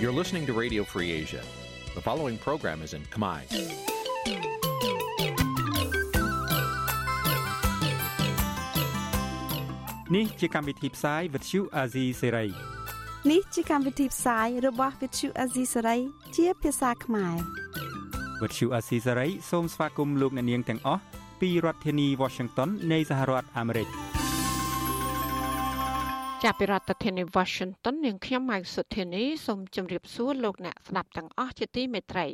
You're listening to Radio Free Asia. The following program is in Khmer. នេះជាកម្មវិធីផ្សាយ Vuthu Azizi Serai នេះជាកម្មវិធីផ្សាយរបស់ Vuthu Azizi Serai ជាភាសាខ្មែរ Vuthu Azizi Serai សូមស្វាគមន៍លោកអ្នកនាងទាំងអស់ពីរដ្ឋធានី Washington នៃសហរដ្ឋអាមេរិក។ ចាប់ពីរដ្ឋធានី Washington នាងខ្ញុំម៉ៅសុធានីសូមជម្រាបសួរលោកអ្នកស្ដាប់ទាំងអស់ជាទីមេត្រី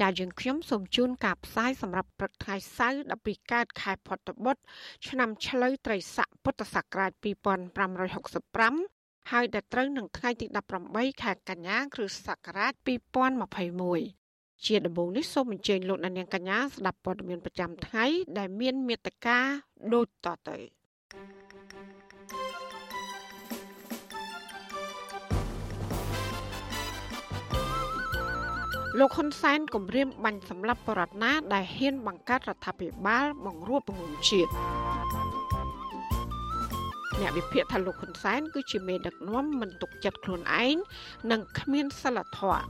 ចាយើងខ្ញុំសូមជូនការផ្សាយសម្រាប់ព្រឹកថ្ងៃសៅរ៍12កើតខែផុតបុត្រឆ្នាំឆ្លូវត្រីស័កពុទ្ធសករាជ2565ហើយដល់ត្រូវនឹងថ្ងៃទី18ខែកញ្ញាគ្រិស្តសករាជ2021ជាដំបូងនេះសូមអញ្ជើញលោកអ្នកនាងកញ្ញាស្ដាប់ព័ត៌មានប្រចាំថ្ងៃដែលមានមេត្តាដូចតទៅ។ លោកហ៊ុនសែនគម្រាមបាញ់សម្លាប់បរតណាដែលហ៊ានបង្កើតរដ្ឋាភិបាលបង្រួបបង្រួមជាតិអ្នកវិភាគថាលោកហ៊ុនសែនគឺជាមេដឹកនាំមិនទុកចិត្តខ្លួនឯងនិងគ្មានសិលធម៌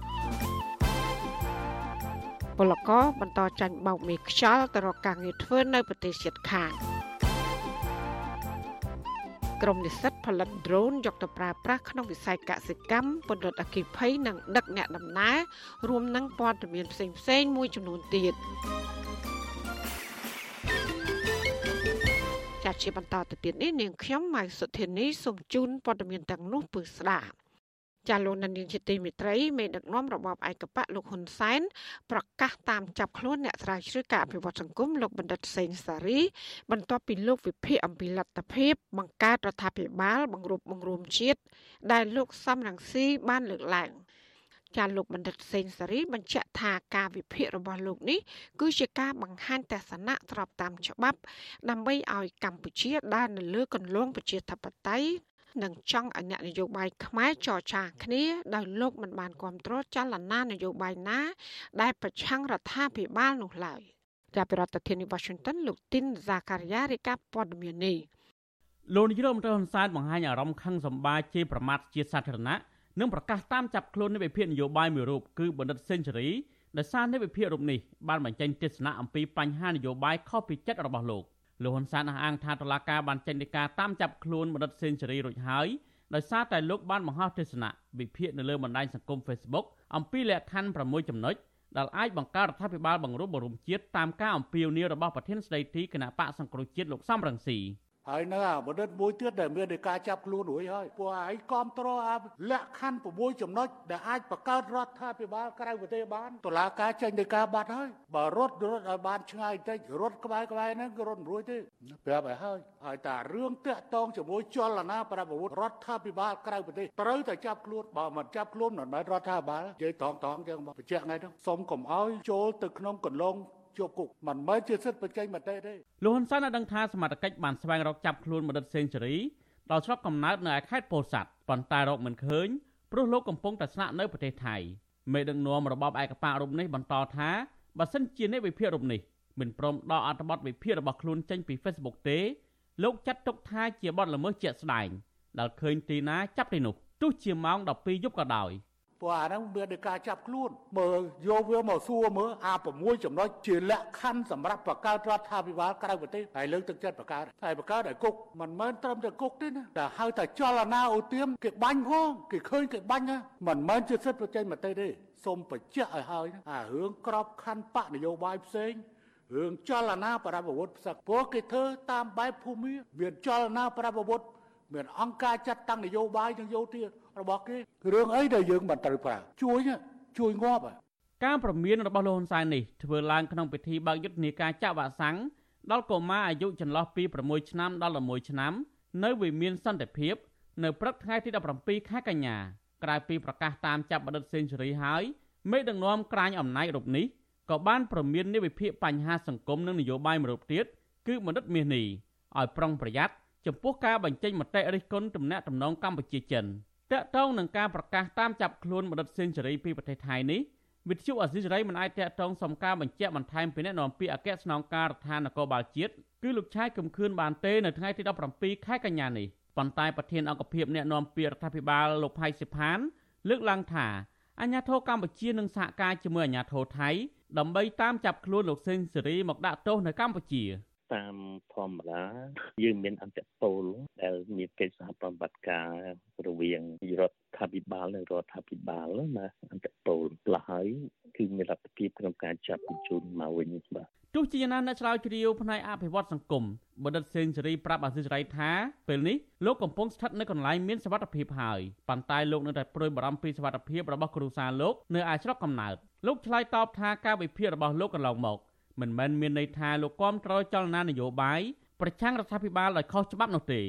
ពលករបន្តចាញ់បោកមេខ្យល់ទៅរកការងារធ្វើនៅប្រទេសជិតខាង ក្រមនិស្សិតផលិត drone យកទៅប្រើប្រាស់ក្នុងវិស័យកសិកម្មពន្លត់អគិភ័យនិងដឹកអ្នកដំណើររួមនឹងព័ត៌មានផ្សេងផ្សេងមួយចំនួនទៀតចាត់ជាបន្តទៅទៀតនេះនាងខ្ញុំម៉ៅសុធានីសូមជូនព័ត៌មានទាំងនោះពឺស្ដាប់ ចាលោកនាងជាទីមេត្រីមេដឹកនាំរបបឯកបៈលោកហ៊ុនសែនប្រកាសតាមចាប់ខ្លួនអ្នកស្រាវជ្រាវការអភិវឌ្ឍសង្គមលោកបណ្ឌិតសេងសារី បន្ទាប់ពីលោកវិភាគអំពីលទ្ធភាពបង្កើតរដ្ឋាភិបាលបង្រួបបង្រួមជាតិដែលលោកសំរងស៊ីបានលើកឡើងចាលោកបណ្ឌិតសេងសារីបញ្ជាក់ថាការវិភាគរបស់លោកនេះគឺជាការបង្ហាញទស្សនៈស្របតាមច្បាប់ ដើម្បីឲ្យកម្ពុជាដើរនៅលើគន្លងប្រជាធិបតេយ្យ និងចង់ឲ្យអ្នកនយោបាយខ្មែរចរចាគ្នាដោយលោកមិនបានគ្រប់គ្រងចលនានយោបាយណា ដែលប្រឆាំងរដ្ឋាភិបាលនោះឡើយចាប់ពីរដ្ឋធានី Washington លោកទីនហ្សាការីយ៉ារាយការណ៍ព័ត៌មាននេះលោកនាយរដ្ឋមន្ត្រីហ៊ុនសែនបង្ហាញអារម្មណ៍ខឹងសម្បាជេរប្រមាថជាសាធារណៈនិងប្រកាសតាមចាប់ខ្លួននៃវិភាគនយោបាយមួយរូបគឺបណ្ឌិតសេនស៊ូរីដោយសារនៃវិភាគរូបនេះបានបញ្ចេញទស្សនៈអំពីបញ្ហានយោបាយខុសពីចិត្តរបស់លោក លោកហ៊ុនសែនអះអាងថាតុលាការបានចេញដីកាតាមចាប់ខ្លួនបណ្ឌិតសេនស៊ូរីរួចហើយដោយសារតែលោកបានបង្ហោះទស្សនៈវិភាគនៅលើបណ្ដាញសង្គម Facebook អំពីលក្ខខណ្ឌ6ចំណុចដែលអាចបង្កើតរដ្ឋាភិបាលបង្រួបបង្រួមជាតិតាមការអំពាវនាវរបស់ប្រធានស្ដីទីគណៈបកសង្គ្រោះជាតិលោកសំរងស៊ី ហើយនៅអាបណ្ឌិតមួយទៀតដែលមាននៃការចាប់ខ្លួនរួចហើយពួកឯងគ្រប់គ្រងអាលក្ខខណ្ឌ6ចំណុចដែលអាចបង្កើតរដ្ឋាភិបាលក្រៅប្រទេសបានតុលាការចេញនៃការបាត់ហើយបើរត់រត់ឲ្យបានឆ្ងាយបន្តិចរត់ក្បែរក្បែរហ្នឹងគឺរត់មិនរួចទេប្រាប់ឲ្យហើយហើយតារឿងតាក់តងជាមួយចលនាប្រពន្ធរដ្ឋាភិបាលក្រៅប្រទេសត្រូវតែចាប់ខ្លួនបើមិនចាប់ខ្លួនមិនមែនរដ្ឋាភិបាលនិយាយត្រង់ត្រង់ចឹងបញ្ជាក់ថ្ងៃហ្នឹងសូមកុំឲ្យចូលទៅក្នុងកន្លង ជាប់គុកមិនមែនជាសិទ្ធិបញ្ចេញមតិទេលោកហ៊ុនសែនបានដឹងថាសមត្ថកិច្ចបានស្វែងរកចាប់ខ្លួនបណ្ឌិតសេងសេរីដល់ស្រុកកំណើតនៅឯខេត្តពោធិ៍សាត់ប៉ុន្តែរកមិនឃើញព្រោះលោកកំពុងតែស្នាក់នៅប្រទេសថៃមេដឹកនាំរបបឯកបករូបនេះបន្តថាបើសិនជាអ្នកវិភាគរូបនេះមិនព្រមដកអត្ថបទវិភាគរបស់ខ្លួនចេញពី Facebook ទេលោកចាត់ទុកថាជាបទល្មើសជាក់ស្ដែងដែលឃើញទីណាចាប់ទីនោះទោះជាម៉ោង12យប់ក៏ដោយ ព្រោះអាហ្នឹងមាននៃការចាប់ខ្លួនមើលយកវាមកសួរមើលអា6ចំណុចជាលក្ខខណ្ឌសម្រាប់បង្កើតរដ្ឋាភិបាលក្រៅប្រទេសហើយលើកទឹកចិត្តបង្កើតហើយបង្កើតឲ្យគុកមិនមែនត្រឹមតែគុកទេណាតែហៅថាចលនាអូទៀមគេបាញ់ផងគេឃើញគេបាញ់មិនមែនជាសិទ្ធិប្រជែងមតិទេសូមបញ្ជាក់ឲ្យហើយអារឿងក្របខណ្ឌបកនយោបាយផ្សេងរឿងចលនាបរិបវុធផ្សឹកព្រោះគេធ្វើតាមបែបភូមិមានចលនាបរិបវុធ មានអង្គការចាត់តាំងនយោបាយនិងយោធារបស់គេរឿងអីដែលយើងមិនត្រូវប្រើជួយជួយងាប់ការប្រមានរបស់លោកហ៊ុនសែននេះធ្វើឡើងក្នុងពិធីបើកយុទ្ធនាការចាក់វ៉ាក់សាំងដល់កុមារអាយុចន្លោះពី6ឆ្នាំដល់11ឆ្នាំ នៅវិមានសន្តិភាព នៅព្រឹកថ្ងៃទី17ខែកញ្ញាក្រៅពីប្រកាសតាមចាប់បណ្ឌិតសេនស៊ូរីហើយមេដឹកនាំក្រាញអំណាចរូបនេះក៏បានប្រមាននៃវិភាគបញ្ហាសង្គមនិងនយោបាយមួយរូបទៀតគឺបណ្ឌិតមាសនេះឲ្យប្រុងប្រយ័ត្ន ចំពោះការបញ្ចេញមតិរិះគន់ទំនាក់ទំនងកម្ពុជាចិនតកតងនឹងការប្រកាសតាមចាប់ខ្លួនបណ្ឌិតសេនស៊ូរីពីប្រទេសថៃនេះវិទ្យុអស៊ីសេរីមិនអាចតកតងសំការបញ្ជាក់បន្ថែមពីអ្នកនាំពាក្យអគ្គស្នងការដ្ឋាននគរបាលជាតិគឺលោកឆាយកំខឿនបានទេនៅថ្ងៃទី17ខែកញ្ញានេះប៉ុន្តែប្រធានអង្គភិបអ្នកនាំពាក្យរដ្ឋាភិបាលលោកផៃសិផាន លើកឡើងថាអាញាធរកម្ពុជានឹងសហការជាមួយអាញាធរថៃដើម្បីតាមចាប់ខ្លួនលោកសេងសេរីមកដាក់ទោសនៅកម្ពុជា តាមធម្មតាយើងមានអន្តរពល ដែលមានកិច្ចសហប្រតិបត្តិការរវាងរដ្ឋាភិបាលនិងរដ្ឋាភិបាលណាអន្តរពលផ្លាស់ហើយគឺមានលទ្ធភាពក្នុងការចាប់បញ្ជូនមកវិញបាទទោះជាយ៉ាងណាអ្នកឆ្លើយជ្រាវផ្នែកអភិវឌ្ឍសង្គមបណ្ឌិតសេនស៊ូរីប្រាប់អាស៊ីសេរីថាពេលនេះលោកកំពុងស្ថិតនៅកន្លែងមានសុវត្ថិភាពហើយប៉ុន្តែលោកនៅតែព្រួយបារម្ភពីសុវត្ថិភាពរបស់គ្រួសារលោកនៅឯស្រុកកំណើតលោកឆ្លើយតបថាការវិភាគរបស់លោកកន្លងមក មិនមែនមានន័យថាលោកគាំទ្រចលនានយោបាយប្រឆាំងរដ្ឋាភិបាលដោយខុសច្បាប់នោះទេ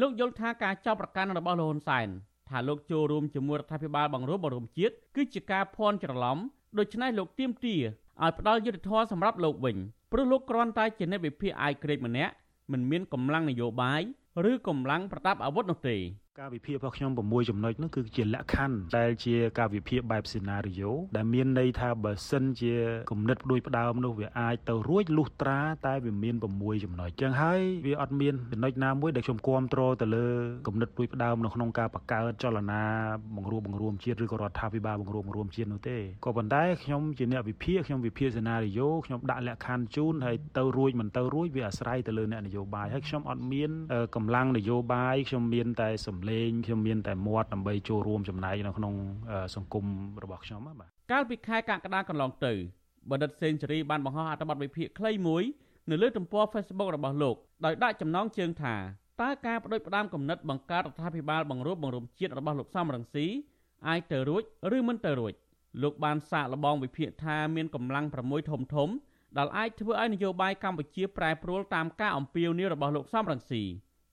លោកយល់ថាការចោទប្រកាន់របស់លោកហ៊ុនសែនថាលោកចូលរួមជាមួយរដ្ឋាភិបាលបង្រួបបង្រួមជាតិគឺជាការភ័ន្តច្រឡំដូច្នេះលោកទៀមទាឲ្យផ្ដាល់យុទ្ធធម៌សម្រាប់លោកវិញព្រោះលោកគ្រាន់តែជាអ្នកវិភាគអាយក្រេតម្នាក់មិនមានកម្លាំងនយោបាយឬកម្លាំងប្រដាប់អាវុធនោះទេ ការវិភាគរបស់ខ្ញុំ6ចំណុចនោះគឺជាលក្ខខណ្ឌដែលជាការវិភាគបែបសេណារីយ៉ូដែលមានន័យថាបើសិនជាគំនិតដូចផ្ដើមនោះវាអាចទៅរួចលុះត្រាតែវាមាន6ចំណុចចឹងហើយវាអត់មានចំណុចណាមួយដែលខ្ញុំគ្រប់គ្រងទៅលើគំនិតដូចផ្ដើមនៅក្នុងការបង្កើតចលនាបង្រួបបង្រួមជាតិឬក៏រដ្ឋាភិបាលបង្រួបបង្រួមជាតិនោះទេក៏ប៉ុន្តែខ្ញុំជាអ្នកវិភាគខ្ញុំវិភាគសេណារីយ៉ូខ្ញុំដាក់លក្ខខណ្ឌជូនហើយទៅរួចមិនទៅរួចវាអាស្រ័យទៅលើអ្នកនយោបាយហើយខ្ញុំអត់មានកម្លាំងនយោបាយខ្ញុំមានតែសំលេងខ្ញុំមានតែមាត់ដើម្បីចូលរួមចំណែកនៅក្នុងសង្គមរបស់ខ្ញុំបាទកាលពីខែកក្កដាកន្លងទៅបណ្ឌិតសេនស៊ូរីបានបង្ហោះអត្ថបទវិភាគខ្លីមួយនៅលើទំព័រ Facebook របស់លោកដោយដាក់ចំណងជើងថាតើការបដិបដាមគំនិតបង្កើតរដ្ឋាភិបាលបង្រួបបង្រួមជាតិរបស់លោកសំរងស៊ីអាចទៅរួចឬមិនទៅរួចលោកបានសាកល្បងវិភាគថាមានកម្លាំង6ធំធំដែលអាចធ្វើឲ្យនយោបាយកម្ពុជាប្រែប្រួលតាមការអំពាវនាវរបស់លោកសំរងស៊ី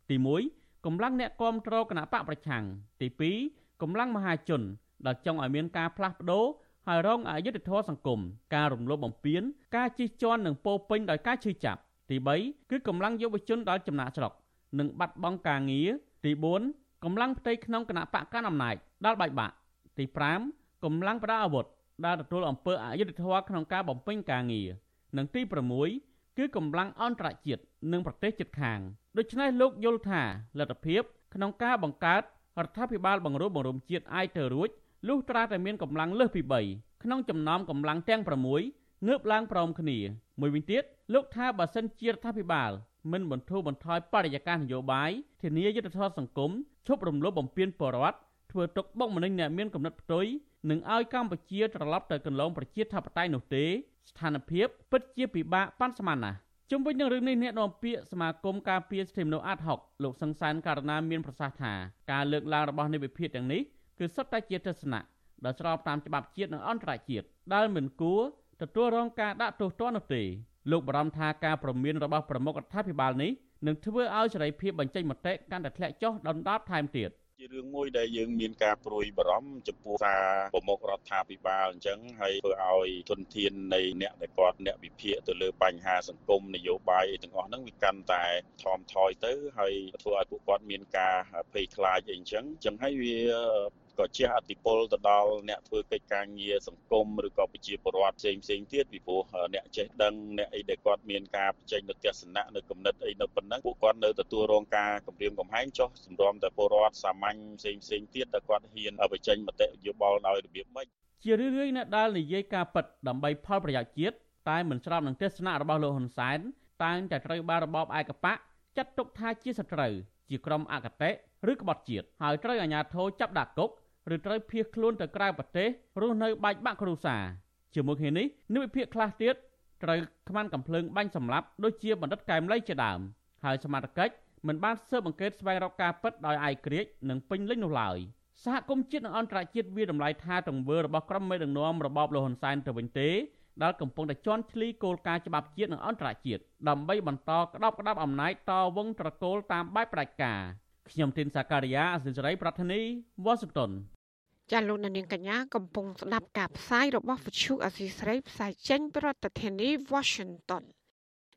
ទី1 កម្លាំងអ្នកគាំទ្រគណៈបកប្រឆាំងទី2កម្លាំងមហាជនដែលចង់ឲ្យមានការផ្លាស់ប្ដូរហើយរងអយុត្តិធម៌សង្គមការរំលោភបំពានការជិះជាន់និងពោពេញដោយការឈឺចាប់ទី3គឺកម្លាំងយុវជនដែលចំណាក់ស្រុកនិងបាត់បង់ការងារទី4កម្លាំងផ្ទៃក្នុងគណៈបកកណ្ដាលអំណាចដែលបែកបាក់ទី5កម្លាំងប្រដាប់អាវុធដែលទទួលអំពើអយុត្តិធម៌ក្នុងការបំពេញការងារនិងទី6 គឺកម្លាំងអន្តរជាតិនិងប្រទេសជិតខាងដូច្នេះលោកយល់ថាលទ្ធភាពក្នុងការបង្កើតរដ្ឋាភិបាលបង្រួបបង្រួមជាតិអាចទៅរួចលុះត្រាតែមានកម្លាំងលើសពី3ក្នុងចំណោមកម្លាំងទាំង6ងើបឡើងព្រមគ្នាមួយវិញទៀតលោកថាបើសិនជារដ្ឋាភិបាលមិនបន្ធូរបន្ថយបរិយាកាសនយោបាយធានាយុទ្ធសាស្ត្រសង្គមឈប់រំលោភបំពានបរដ្ឋ ធ្វើទុកបុកម្នេញអ្នកមានកំណត់ផ្ទុយនិងឲ្យកម្ពុជាត្រឡប់ទៅកន្លងប្រជាធិបតេយ្យនោះទេស្ថានភាពពិតជាពិបាកប៉ាន់ស្មានណាស់ជុំវិញនឹងរឿងនេះអ្នកនាំពាក្យសមាគមការពារសិទ្ធិមនុស្សអាត់ហុកលោកសង្សានករណាមានប្រសាសន៍ថាការលើកឡើងរបស់នៃវិភាគទាំងនេះគឺសុទ្ធតែជាទស្សនៈដែលស្របតាមច្បាប់ជាតិនិងអន្តរជាតិដែលមិនគួរទទួលរងការដាក់ទោសទណ្ឌនោះទេលោកបារម្ភថាការប្រមានរបស់ប្រមុខរដ្ឋាភិបាលនេះនឹងធ្វើឲ្យសេរីភាពបញ្ចេញមតិកាន់តែធ្លាក់ចុះដុនដាបថែមទៀត ជារឿងមួយដែលយើងមានការព្រួយបារម្ភចំពោះការប្រមុខរដ្ឋាភិបាលអញ្ចឹងហើយធ្វើឲ្យទុនធាននៃអ្នកដែលគាត់អ្នកវិភាគទៅលើបញ្ហាសង្គមនយោបាយទាំងអស់ហ្នឹងវាកាន់តែថមថយទៅហើយធ្វើឲ្យពួកគាត់មានការភ័យខ្លាចអីអញ្ចឹងអញ្ចឹងហើយវា ក៏ជះអតិពលទៅដល់អ្នកធ្វើកិច្ចការងារសង្គមឬក៏ប្រជាពលរដ្ឋផ្សេងផ្សេងទៀតពីព្រោះអ្នកចេះដឹងអ្នកអីដែលគាត់មានការបញ្ចេញនូវទស្សនៈនៅគំនិតអីនៅប៉ុណ្ណឹងពួកគាត់នៅទទួលរងការគំរាមកំហែងចុះសម្រាប់តែពលរដ្ឋសាមញ្ញផ្សេងផ្សេងទៀតដែលគាត់ហ៊ានបញ្ចេញមតិយោបល់ដោយរបៀបម៉េចជារឿយៗអ្នកដែលនិយាយការពិតដើម្បីផលប្រយោជន៍ជាតិតែមិនស្របនឹងទស្សនៈរបស់លោកហ៊ុនសែនតែងតែត្រូវបានរបបឯកបកចាត់ទុកថាជាសត្រូវជាក្រុមអកតេឬក្បត់ជាតិហើយត្រូវអាជ្ញាធរចាប់ដាក់គុក ឬត្រូវភៀសខ្លួនទៅក្រៅប្រទេសរស់នៅបាច់បាក់គ្រួសារជាមួយគ្នានេះនិវិភាកខ្លះទៀតត្រូវខ្មាន់កំភ្លើងបាញ់សម្លាប់ដូចជាបណ្ឌិតកែមលីជាដើមហើយសមត្ថកិច្ចមិនបានស៊ើបអង្កេតស្វែងរកការពិតដោយឯករាជ្យនិងពេញលេញនោះឡើយសហគមន៍ជាតិនិងអន្តរជាតិវាតម្លៃថាទង្វើរបស់ក្រុមមេដឹកនាំរបបលហ៊ុនសែនទៅវិញទេដែលកំពុងតែជន់ឈ្លីគោលការណ៍ច្បាប់ជាតិនិងអន្តរជាតិដើម្បីបន្តក្តោបក្តាប់អំណាចតវងត្រកូលតាមបែបផ្ដាច់ការ ខ្ញុំទីនសាការីយ៉ាអសិរ័យប្រធានីវ៉ាស៊ីនតោនចាលោកនាងកញ្ញាកំពុងស្ដាប់ការផ្សាយរបស់វិទ្យុអសីស្រីផ្សាយចេញពីរដ្ឋធានី Washington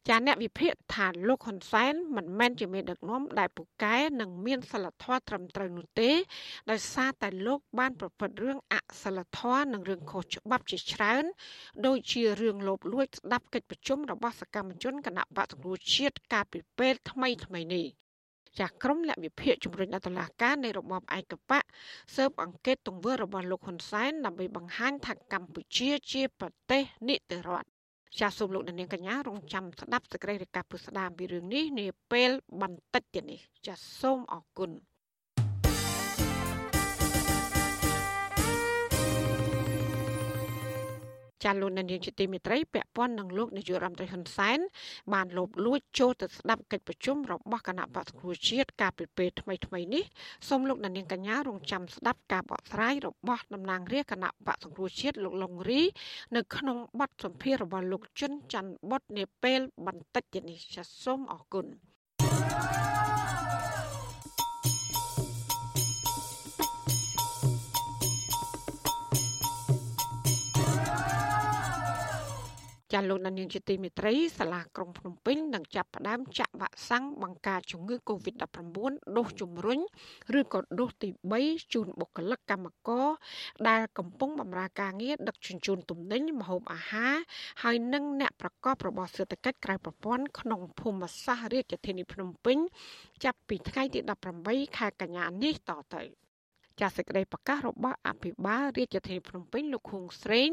ចាអ្នកវិភាគថាលោកហ៊ុនសែនមិនមែនជាមេដឹកនាំដែលពូកែនិងមានសិលធម៌ត្រឹមត្រូវនោះទេដោយសារតែលោកបានប្រព្រឹត្តរឿងអសិលធម៌និងរឿងខុសច្បាប់ជាច្រើន ដូចជារឿងលោភលួចស្ដាប់កិច្ចប្រជុំរបស់សកម្មជនគណៈបកសង្គ្រោះជាតិកាលពីពេលថ្មីថ្មីនេះ ចាស់ក្រុមលក្ខវិភាគជំរុញដល់តុលាការនៃរបបឯកបកស៊ើបអង្កេតទង្វើរបស់លោកហ៊ុនសែនដើម្បីបង្ហាញថាកម្ពុជាជាប្រទេសនីតិរដ្ឋចាសសូមលោកនាងកញ្ញារងចាំស្ដាប់សេចក្តីរាយការណ៍ពុស្ដាមពីរឿងនេះនាពេលបន្តិចទៀតនេះចាសសូមអរគុណ ចាលោកនាយកជាទីមេត្រីពាក់ព័ន្ធនឹងលោកនាយករដ្ឋមន្ត្រីហ៊ុនសែនបានលោបលួចចូលទៅស្ដាប់កិច្ចប្រជុំរបស់គណៈបក្សប្រជាជាតិកាលពីពេលថ្មីថ្មីនេះសូមលោកនាងកញ្ញារងចាំស្ដាប់ការបកស្រាយរបស់តំណាងរាជគណៈបក្សសង្គ្រោះជាតិលោកលងរី នៅក្នុងបទសម្ភាសន៍របស់លោកជុនច័ន្ទបុតនាពេលបន្តិចទៀតនេះចាសសូមអរគុណ thank you ចាលោកនាងជាទីមេត្រីសាលាក្រុងភ្នំពេញនឹងចាប់ផ្ដើមចាក់វ៉ាក់សាំងបង្ការជំងឺ Covid-19 ដូសជំរុញឬក៏ដូសទី3ជូនបុគ្គលិកកម្មករដែលកំពុងបម្រើការងារដឹកជញ្ជូនទំនិញម្ហូបអាហារហើយនិងអ្នកប្រកបរបរសេដ្ឋកិច្ចក្រៅប្រព័ន្ធក្នុងភូមិសាស្ត្ររាជធានីភ្នំពេញ ចាប់ពីថ្ងៃទី18ខែកញ្ញានេះតទៅ។ ចាសសេចក្តីប្រកាសរបស់អភិបាលរាជធានីភ្នំពេញលោកខួងស្រេង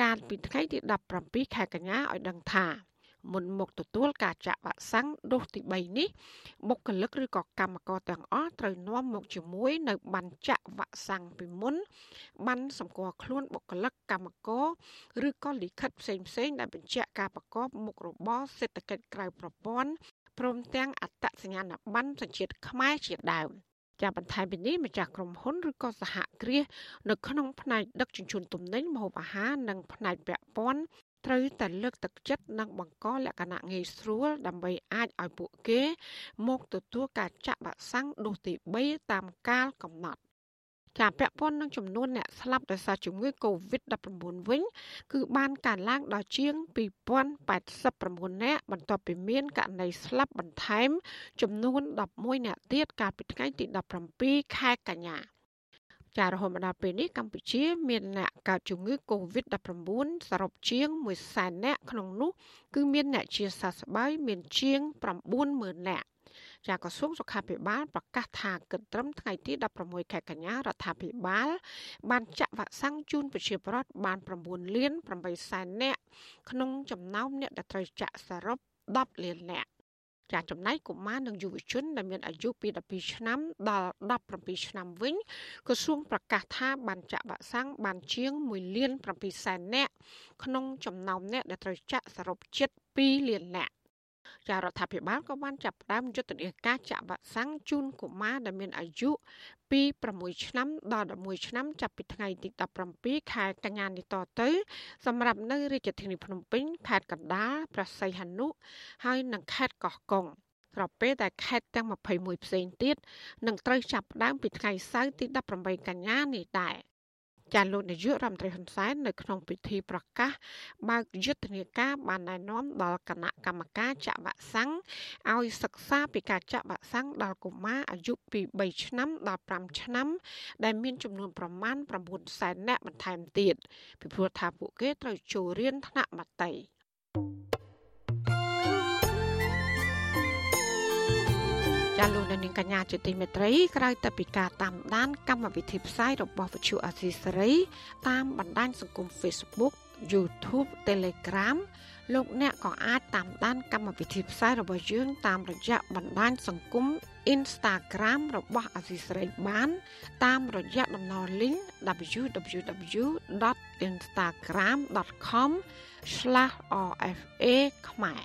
កាលពីថ្ងៃទី17ខែកញ្ញាឲ្យដឹងថាមុនមកទទួលការចាក់វ៉ាក់សាំងដូសទី3នេះបុគ្គលិកឬក៏កម្មករទាំងអស់ត្រូវនាំមកជាមួយនៅបានចាក់វ៉ាក់សាំងពីមុនបានសម្គាល់ខ្លួនបុគ្គលិកកម្មករឬក៏លិខិតផ្សេងផ្សេងដែលបញ្ជាក់ការប្រកបមុខរបរសេដ្ឋកិច្ចក្រៅប្រព័ន្ធព្រមទាំងអត្តសញ្ញាណប័ណ្ណសញ្ជាតិខ្មែរជាដើម។ ចាបន្ថែមពីនេះម្ចាស់ក្រុមហ៊ុនឬក៏សហគ្រាសនៅក្នុងផ្នែកដឹកជញ្ជូនទំនិញម្ហូបអាហារនិងផ្នែកពាក់ព័ន្ធត្រូវតែលើកទឹកចិត្តនិងបង្កលក្ខណៈងាយស្រួលដើម្បីអាចឲ្យពួកគេមកទទួលការចាក់វ៉ាក់សាំងដូសទី3តាមកាលកំណត់ ចាពាក់ព័ន្ធនឹងចំនួនអ្នកស្លាប់ដោយសារជំងឺ Covid-19 វិញ គឺបានកើនឡើងដល់ជាង2089នាក់បន្ទាប់ពីមានករណីស្លាប់បន្ថែម ចំនួន11នាក់ទៀតកាលពីថ្ងៃទី17ខែកញ្ញាចារហូតមកដល់ពេលនេះកម្ពុជា មានអ្នកកើតជំងឺ Covid-19 សរុបជាង100,000នាក់ក្នុងនោះ គឺមានអ្នកជាសះស្បើយមានជាង90,000នាក់ ចាក្រសួងសុខាភិបាលប្រកាសថាគិតត្រឹមថ្ងៃទី16ខែកញ្ញារដ្ឋាភិបាល បានចាក់វ៉ាក់សាំងជូនប្រជាពលរដ្ឋបាន9លាន8សែននាក់ក្នុងចំណោមអ្នកដែលត្រូវចាក់សរុប10លាននាក់ចាចំណែកកុមារនិងយុវជនដែលមានអាយុពី12ឆ្នាំដល់17ឆ្នាំវិញក្រសួងប្រកាសថាបានចាក់វ៉ាក់សាំងបានជាង1លាន7សែននាក់ក្នុងចំណោមអ្នកដែលត្រូវចាក់សរុបជិត2លាននាក់ ចារដ្ឋាភិបាលក៏បានចាប់ផ្ដើមយុទ្ធនាការចាក់វ៉ាក់សាំងជូនកុមារដែលមានអាយុពី6ឆ្នាំដល់11ឆ្នាំចាប់ពីថ្ងៃទី17ខែកញ្ញានេះតទៅ សម្រាប់នៅរាជធានីភ្នំពេញខេត្តកណ្ដាលព្រះសីហនុហើយនិងខេត្តកោះកុងក្រពេលតែខេត្តទាំង21ផ្សេងទៀតនឹងត្រូវចាប់ផ្ដើមពីថ្ងៃសៅរ៍ទី18កញ្ញានេះដែរ ចាលោកនាយករដ្ឋមន្ត្រីហ៊ុនសែននៅក្នុងពិធីប្រកាសបើកយុទ្ធនាការបានណែនាំដល់គណៈកម្មការចាក់វ៉ាក់សាំងឲ្យសិក្សាពីការចាក់វ៉ាក់សាំងដល់កុមារអាយុពី3ឆ្នាំដល់5ឆ្នាំ ដែលមានចំនួនប្រមាណ9សែននាក់បន្ថែមទៀតពីព្រោះថាពួកគេត្រូវចូលរៀនថ្នាក់មត្តេយ្យ ចាលោកនាងកញ្ញាជាទីមេត្រីក្រៅតែពីការតាមដាន កម្មវិធីផ្សាយរបស់វិទ្យុអាស៊ីសេរី តាមបណ្ដាញសង្គម Facebook YouTube Telegram លោកអ្នកក៏អាចតាមដាន កម្មវិធីផ្សាយរបស់យើង តាមរយៈបណ្ដាញសង្គម Instagram របស់អាស៊ីសេរីបាន តាមរយៈតំណ link www.instagram.com/rfa ខ្មែរ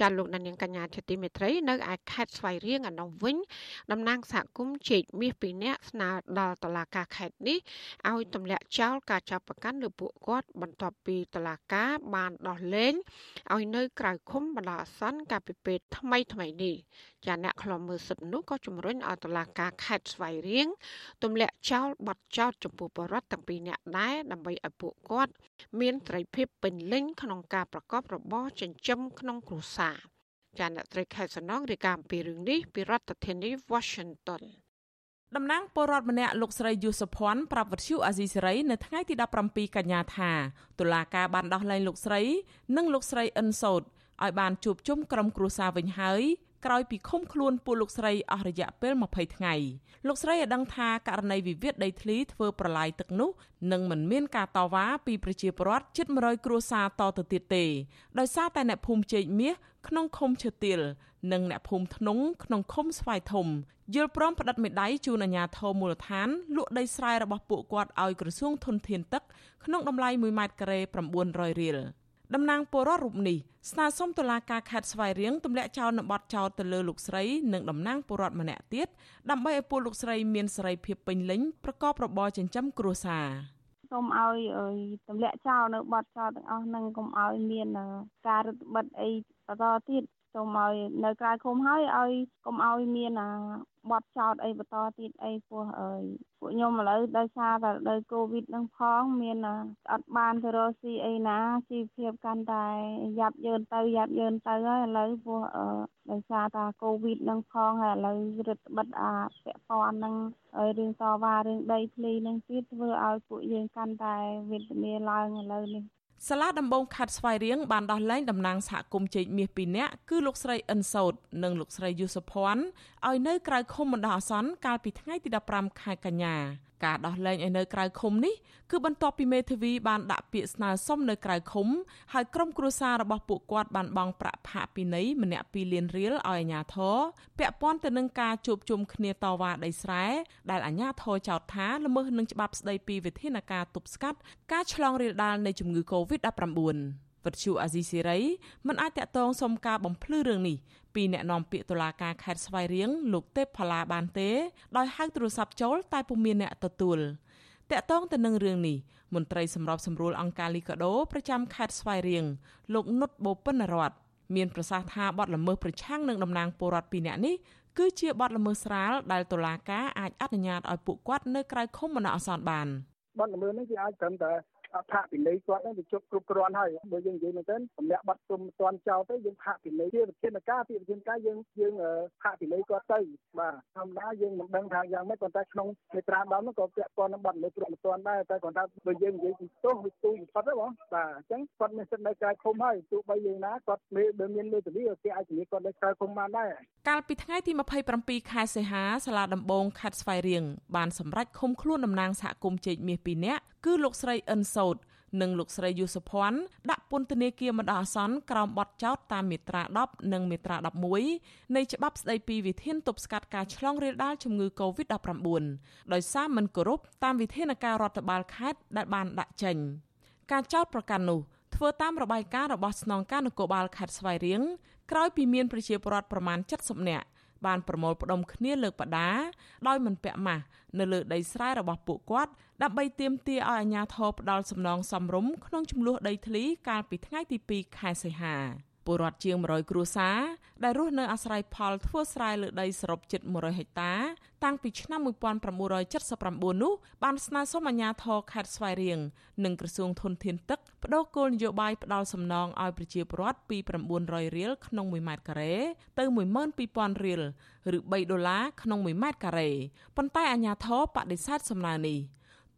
ចាលោកនាងកញ្ញាជាទីមេត្រីនៅឯខេត្តស្វាយរៀងឯនោះវិញតំណាងសហគមន៍ជែកមាសពីរនាក់ស្នើដល់តុលាការខេត្តនេះឲ្យទម្លាក់ចោលការចាប់ប្រកាន់លើពួកគាត់បន្ទាប់ពីតុលាការបានដោះលែងឲ្យនៅក្រៅឃុំបណ្ដោះអាសន្នកាលពីពេលថ្មីថ្មីនេះចាអ្នកខ្លំមើលសិទ្ធិនោះក៏ជំរុញឲ្យតុលាការខេត្តស្វាយរៀងទម្លាក់ចោលបទចោទចំពោះបរិវត្តទាំងពីរនាក់ដែរដើម្បីឲ្យពួកគាត់ មានត្រីភាពពេញលេញក្នុងការប្រកបរបរចិញ្ចឹមក្នុងគ្រួសារចាអ្នកត្រីខេត្តសំណងរាយការណ៍អំពីរឿងនេះពីរដ្ឋធានី Washington តំណាងពលរដ្ឋម្នាក់លោកស្រីយូសុភ័ណ្ឌប្រាប់វិទ្យុអាស៊ីសេរីនៅថ្ងៃទី17កញ្ញាថាតុលាការបានដោះលែងលោកស្រី និងលោកស្រីអិនសោតឲ្យបានជួបជុំក្រុមគ្រួសារវិញហើយក្រោយពីឃុំខ្លួនពួកលោកស្រីអស់រយៈពេល20ថ្ងៃលោកស្រីឲ្យដឹងថាករណីវិវាទដីធ្លីធ្វើប្រឡាយទឹកនោះនឹងមិនមានការតវ៉ាពីប្រជាពលរដ្ឋជិត100គ្រួសារតទៅទៀតទេដោយសារតែអ្នកភូមិជែកមាស ក្នុងឃុំឈើទាលនិងអ្នកភូមិធ្នងក្នុងឃុំស្វាយធំយល់ព្រមផ្តិតមេដៃជូនអាជ្ញាធរមូលដ្ឋានលក់ដីស្រែរបស់ពួកគាត់ឲ្យក្រសួងធនធានទឹកក្នុងតម្លៃ1ម៉ែត្រការ៉េ900រៀលតំណាងពលរដ្ឋរូបនេះស្នើសុំតុលាការខេត្តស្វាយរៀងទម្លាក់ចោលនៅបទចោទទៅលើលោកស្រីនិងតំណាងពលរដ្ឋម្នាក់ទៀតដើម្បីឲ្យពលលោកស្រីមានសេរីភាពពេញលេញប្រកបរបរចិញ្ចឹមគ្រួសារសូមឲ្យទម្លាក់ចោលនៅបទចោលទាំងអស់ហ្នឹងកុំឲ្យមានការរឹតបន្តឹងអី បន្តទៀតសូមឲ្យនៅក្រៅឃុំហើយឲ្យកុំឲ្យមានបត់ចោតអីបន្តទៀតអីពោះអើយពួកខ្ញុំឥឡូវដោយសារតែដោយកូវីដនឹងផងមានអត់បានទៅរកស៊ីអីណាជីវភាពកាន់តែយ៉ាប់យ៉ឺនទៅយ៉ាប់យ៉ឺនទៅហើយឥឡូវពោះអឺដោយសារតែកូវីដនឹងផងហើយឥឡូវរឹតបន្តឹងអាពាក់ព័ន្ធនឹងហើយរឿងតវ៉ារឿងដីធ្លីនឹងទៀតធ្វើឲ្យពួកយើងកាន់តែវេទនាឡើងឥឡូវនេះ សាលាដំបងខេត្តស្វាយរៀងបានដោះលែងតំណាងសហគមន៍ជែកមាស2នាក់គឺលោកស្រីអិនសោតនិងលោកស្រីយូសុភ័ណ្ឌឲ្យនៅក្រៅឃុំបណ្ដោះអាសន្នកាលពីថ្ងៃទី15ខែកញ្ញាការដោះលែងឲ្យនៅក្រៅឃុំនេះគឺបន្ទាប់ពីមេធាវីបានដាក់ពាក្យស្នើសុំនៅក្រៅឃុំហើយក្រុមគ្រួសាររបស់ពួកគាត់បានបង់ប្រាក់ផាកពិន័យម្នាក់2លានរៀលឲ្យអាជ្ញាធរពាក់ព័ន្ធទៅនឹងការជួបជុំគ្នាតវ៉ាដីស្រែដែលអាជ្ញាធរចោទថាល្មើសនឹងច្បាប់ស្តីពីវិធានការទប់ស្កាត់ការឆ្លងរាលដាលនៃជំងឺ Covid-19 វិទ្យុអាស៊ីសេរីមិនអាចតតងសុំការបំភ្លឺរឿងនេះ ពីអ្នកនាំពាក្យតុលាការខេត្តស្វាយរៀងលោកទេពផល្លាបានទេ ដោយហៅទូរស័ព្ទចូលតែពុំមានអ្នកទទួលតាក់ទងទៅនឹងរឿងនេះមន្ត្រីសម្របសម្រួលអង្គការលីកាដូប្រចាំខេត្តស្វាយរៀងលោកនុតបូពិនរតមានប្រសាសន៍ថាបទល្មើសប្រឆាំងនឹងតំណាងពលរដ្ឋពីរនាក់នេះគឺជាបទល្មើសស្រាលដែលតុលាការអាចអនុញ្ញាតឲ្យពួកគាត់នៅក្រៅឃុំបណ្ដោះអាសន្នបានបទល្មើសនេះវាអាចត្រឹមតែ ផាកពិន័យគាត់នឹងវាជប់គ្រប់គ្រាន់ហើយបើយើងនិយាយមែនទែនសម្រាប់បាត់គុំមិនទាន់ចោលទៅយើងផាកពិន័យជាវិធានការពីវិធានការយើងយើងផាកពិន័យគាត់ទៅបាទធម្មតាយើងមិនដឹងថាយ៉ាងម៉េចប៉ុន្តែក្នុងមេត្រា10នោះក៏ពាក់ព័ន្ធនឹងបាត់ល្មើសព្រមមិនទាន់ដែរតែគាត់ថាបើយើងនិយាយពីទោសវាទូបំផុតហ្នឹងបងបាទអញ្ចឹងគាត់មានសិទ្ធិនៅក្រៅឃុំហើយទោះបីយើងណាគាត់មេបើមានមេធាវីគេអាចជំនាញគាត់នៅក្រៅឃុំបានដែរកាលពីថ្ងៃទី27ខែសីហាសាលាដំបងខេត្តស្វាយរៀងបានសម្រេចឃុំខ្លួនតំណាងសហគមន៍ជែកមាស2នាក់គឺលោកស្រីអិនសោតនិងលោកស្រីយូសុភ័ណ្ឌដាក់ពន្ធនាគារបណ្ដោះអាសន្នក្រោមបទចោទតាមមាត្រា10និងមាត្រា11នៃច្បាប់ស្តីពីវិធានទប់ស្កាត់ការឆ្លងរាលដាលជំងឺ Covid-19 ដោយសារមិនគោរពតាមវិធានការរដ្ឋបាលខេត្តដែលបានដាក់ចេញការចោទប្រកាន់នោះធ្វើតាមរបាយការណ៍របស់ស្នងការនគរបាលខេត្តស្វាយរៀងក្រោយពីមានប្រជាពលរដ្ឋប្រមាណ70នាក់ បានប្រមូលផ្ដុំគ្នាលើកបដាដោយមិនពាក់ម៉ាស់នៅលើដីស្រែរបស់ពួកគាត់ដើម្បីទាមទារឲ្យអាជ្ញាធរផ្ដាល់សំណងសំរុំក្នុងចំនួនដីធ្លីកាលពីថ្ងៃទី2ខែសីហា ពលរដ្ឋជាង100គ្រួសារដែលរស់នៅអាស្រ័យផលធ្វើស្រែលើដីសរុបជិត100ហិកតា តាំងពីឆ្នាំ1979នោះបានស្នើសុំអាជ្ញាធរខេត្តស្វាយរៀងនិងក្រសួងធនធានទឹកបដូរគោលនយោបាយផ្ដាល់សំណងឲ្យប្រជាពលរដ្ឋពី900រៀលក្នុង1ម៉ែត្រការ៉េទៅ12000រៀលឬ3ដុល្លារក្នុង1ម៉ែត្រការ៉េប៉ុន្តែអាជ្ញាធរបដិសេធសំណើនេះ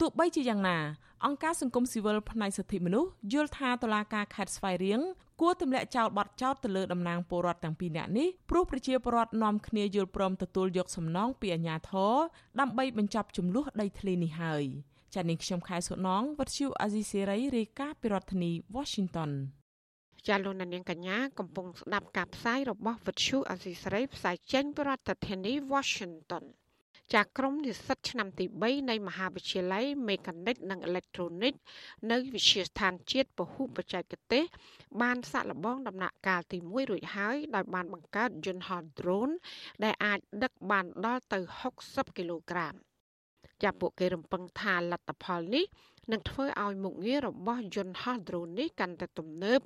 ទោះបីជាយ៉ាងណាអង្គការសង្គមស៊ីវិលផ្នែកសិទ្ធិមនុស្សយល់ថាតុលាការខេត្តស្វាយរៀង គួរទម្លាក់ចោលបទចោទទៅលើតំណាងពលរដ្ឋទាំងពីរនាក់នេះព្រោះប្រជាពលរដ្ឋនាំគ្នាយល់ព្រមទទួលយកសំណងពីអាជ្ញាធរដើម្បីបញ្ចប់ចំនួនដីធ្លីនេះហើយចា៎នាងខ្ញុំខែសុណងវັດឈូអាស៊ីសេរីរាយការណ៍ពីរដ្ឋធានី Washington ចាលោកនាងកញ្ញាកំពុងស្ដាប់ការផ្សាយរបស់វិទ្យុអាស៊ីសេរីផ្សាយចេញពីរដ្ឋធានី Washington ចាក្រុមនិស្សិតឆ្នាំទី3នៃមហាវិទ្យាល័យមេកានិកនិងអេឡិចត្រូនិកនៅវិទ្យាស្ថានជាតិពហុបច្ចេកទេស បានសាក់លបងដំណាក់កាលទី1រួចហើយដោយបានបង្កើតយន្តហោះ drone ដែលអាចដឹកបានដល់ទៅ60គីឡូក្រាមចាប់ពួកគេរំពឹងថាលទ្ធផលនេះនឹងធ្វើឲ្យមុខងាររបស់យន្តហោះ drone នេះកាន់តែទំនើប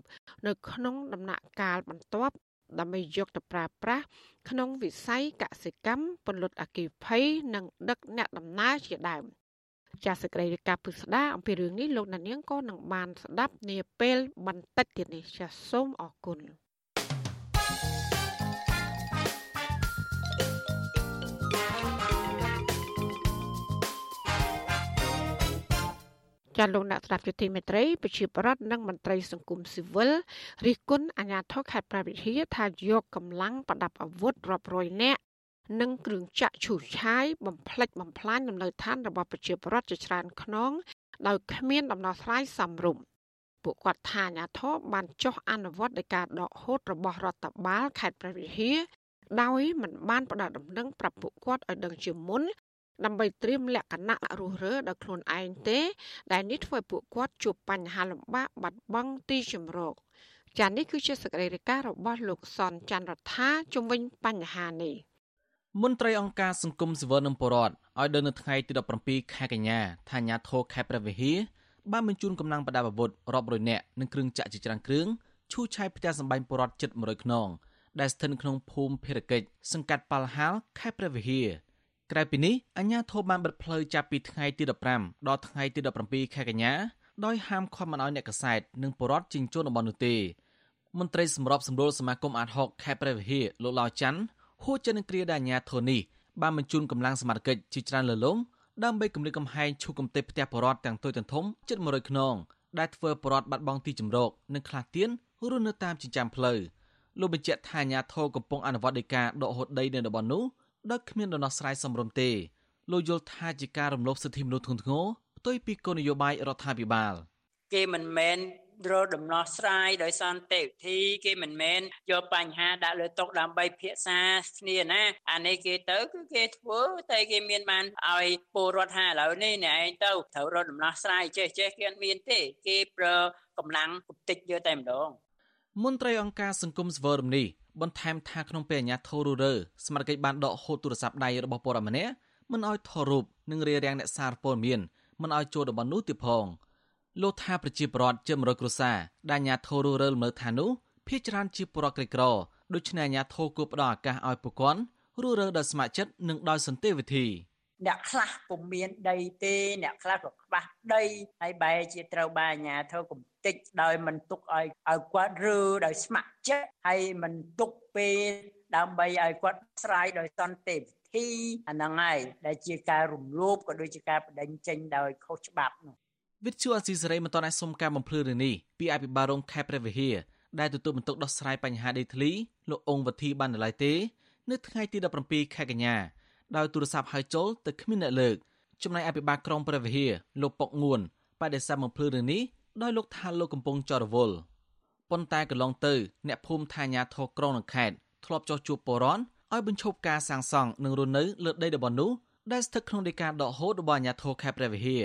នៅក្នុងដំណាក់កាលបន្ទាប់ ដើម្បីយកទៅប្រើប្រាស់ក្នុងវិស័យកសិកម្មពន្លត់អគិភ័យនិងដឹកអ្នកដំណើរជាដើមចាសសេចក្តីរាយការណ៍ពិស្ដាអំពីរឿងនេះលោកណានៀងក៏នឹងបានស្ដាប់នាពេលបន្តិចទៀតនេះចាសសូមអរគុណ ចាលោកអ្នកស្ដាប់យុតិមេត្រីប្រជាប្រដ្ឋនិងមន្ត្រីសង្គមស៊ីវិលរិះគន់អាជ្ញាធរខេត្តប្រវត្តិហាថាយកកម្លាំងប្រដាប់អាវុធរាប់រយនាក់និងគ្រឿងចាក់ឈូសឆាយបំផ្លិចបំផ្លាញលំនៅឋានរបស់ប្រជាពលរដ្ឋជាច្រើនខ្នងដោយគ្មានដំណោះស្រាយសមរម្យពួកគាត់ថាអាញាធរបានចុះអនុវត្តដោយការដកហូតរបស់រដ្ឋបាលខេត្តព្រះវិហារដោយមិនបានផ្ដល់ដំណឹងប្រាប់ពួកគាត់ឲ្យដឹងជាមុន ដើម្បីត្រៀមលក្ខណៈរស់រើដោយខ្លួនឯងទេ ដែលនេះធ្វើឲ្យពួកគាត់ជួបបញ្ហាលំបាកបាត់បង់ទីជម្រកចា៎នេះគឺជាសកម្មភាពរបស់លោកសនច័ន្ទរដ្ឋាជំវិញបញ្ហានេះមន្ត្រីអង្គការសង្គមស៊ីវិលនិងបរដ្ឋឲ្យដឹងនៅថ្ងៃទី17ខែកញ្ញាថាអាញាធរខេត្តព្រះវិហារបានបញ្ជូនកម្លាំងប្រដាប់អាវុធរាប់រយនាក់និងគ្រឿងចាក់ជាច្រើនគ្រឿងឈូសឆាយផ្ទះសម្បែងបរដ្ឋជិត100ខ្នងដែលស្ថិតក្នុងភូមិភារកិច្ចសង្កាត់ប៉ាល់ហាលខេត្តព្រះវិហារ ក្រៅពីនេះអាជ្ញាធរបានបិទផ្លូវចាប់ពីថ្ងៃទី15ដល់ថ្ងៃទី17ខែកញ្ញាដោយហាមឃាត់មិនឲ្យអ្នកកសែតនិងបរដ្ឋជិញ្ជូនតំបន់នោះទេមន្ត្រីសម្របសម្រួលសមាគមអាត60ខេត្តព្រះវិហារលោកឡាវច័ន្ទហួចចិននឹងគ្រាដែលអាជ្ញាធរនេះបានបញ្ជូនកម្លាំងសមត្ថកិច្ចជាច្រើនលើលំដើម្បីគម្រាមកំហែងឈូសកំទេចផ្ទះបរដ្ឋទាំងតូចទាំងធំជិត100ខ្នងដែលធ្វើបរដ្ឋបាត់បង់ទីជម្រកនិងខ្លះទៀនរស់នៅតាមចិញ្ចើមផ្លូវលោកបញ្ជាក់ថាអាជ្ញាធរកំពុងអនុវត្តដីកាដកហូតដីនៅតំបន់នោះ ដោយគ្មានដំណោះស្រាយសមរម្យទេលោកយល់ថាជាការរំលោភសិទ្ធិមនុស្សធ្ងន់ធ្ងរផ្ទុយពីគោលនយោបាយរដ្ឋាភិបាលគេមិនមែនរកដំណោះស្រាយដោយសន្តិវិធីគេមិនមែនយកបញ្ហាដាក់លើតុដើម្បីភាសាគ្នាណាអានេះគេទៅគឺគេធ្វើតែគេមានបានឲ្យពលរដ្ឋថាឥឡូវនេះអ្នកឯងទៅត្រូវរកដំណោះស្រាយចេះចេះគេអត់មានទេគេប្រើកម្លាំងគតិចយកតែម្ដងមន្ត្រីអង្គការសង្គមសវរមនេះ បន្ថែមថាក្នុងពេលអាញាធរររើសមាជិកបានដកហូតទូរស័ព្ទដៃរបស់ពលរដ្ឋម្នាក់មិនឲ្យថតរូបនិងរារាំងអ្នកសារព័ត៌មានមិនឲ្យចូលតំបន់នោះទៀតផងលោកថាប្រជាពលរដ្ឋជា100គ្រួសារដែលអាញាធររើលមើលថានោះភ ieck ច្រើនជាពលរដ្ឋក្រីក្រដូច្នេះអាញាធរគួរផ្ដល់ឱកាសឲ្យពួកគាត់រស់រើដោយស្ម័គ្រចិត្តនិងដោយសន្តិវិធីអ្នកខ្លះពុំមានដីទេអ្នកខ្លះក៏ខ្វះដីហើយបែរជាត្រូវបានអាជ្ញាធរកំ តិចដោយមិនទុកឲ្យឲ្យគាត់រើដោយស្ម័គ្រចិត្តហើយមិនទុកពេលដើម្បីឲ្យគាត់ស្រាយដោយសន្តិវិធីអាហ្នឹងហើយដែលជាការរំលោភក៏ដូចជាការបដិញ្ចេញដោយខុសច្បាប់នោះវិទ្យុអស៊ីសេរីមិនតន់ឲ្យសុំការបំភ្លឺរឿងនេះពីអភិបាលរងខេត្តព្រះវិហារដែលទទួលបន្ទុកដោះស្រាយបញ្ហាដីធ្លីលោកអង្គវធីបាននៅឡើយទេ នៅថ្ងៃទី17ខែកញ្ញាដោយទូរស័ព្ទហៅចូលទៅគ្មានអ្នកលើកចំណែកអភិបាលក្រុងព្រះវិហារលោកប៉ុកងួនបដិសេធបំភ្លឺរឿងនេះ ដោយលោកថាលោកកំពុងចរវល់ប៉ុន្តែកន្លងទៅ អ្នកភូមិថាញាធរក្រុងនិងខេត្តធ្លាប់ចោះជួបបរនឲ្យបញ្ឈប់ការសាងសង់និងរស់នៅលើដីតំបន់នោះដែលស្ថិតក្នុងដីកាដកហូតរបស់អាញាធរខេត្តព្រះវិហារ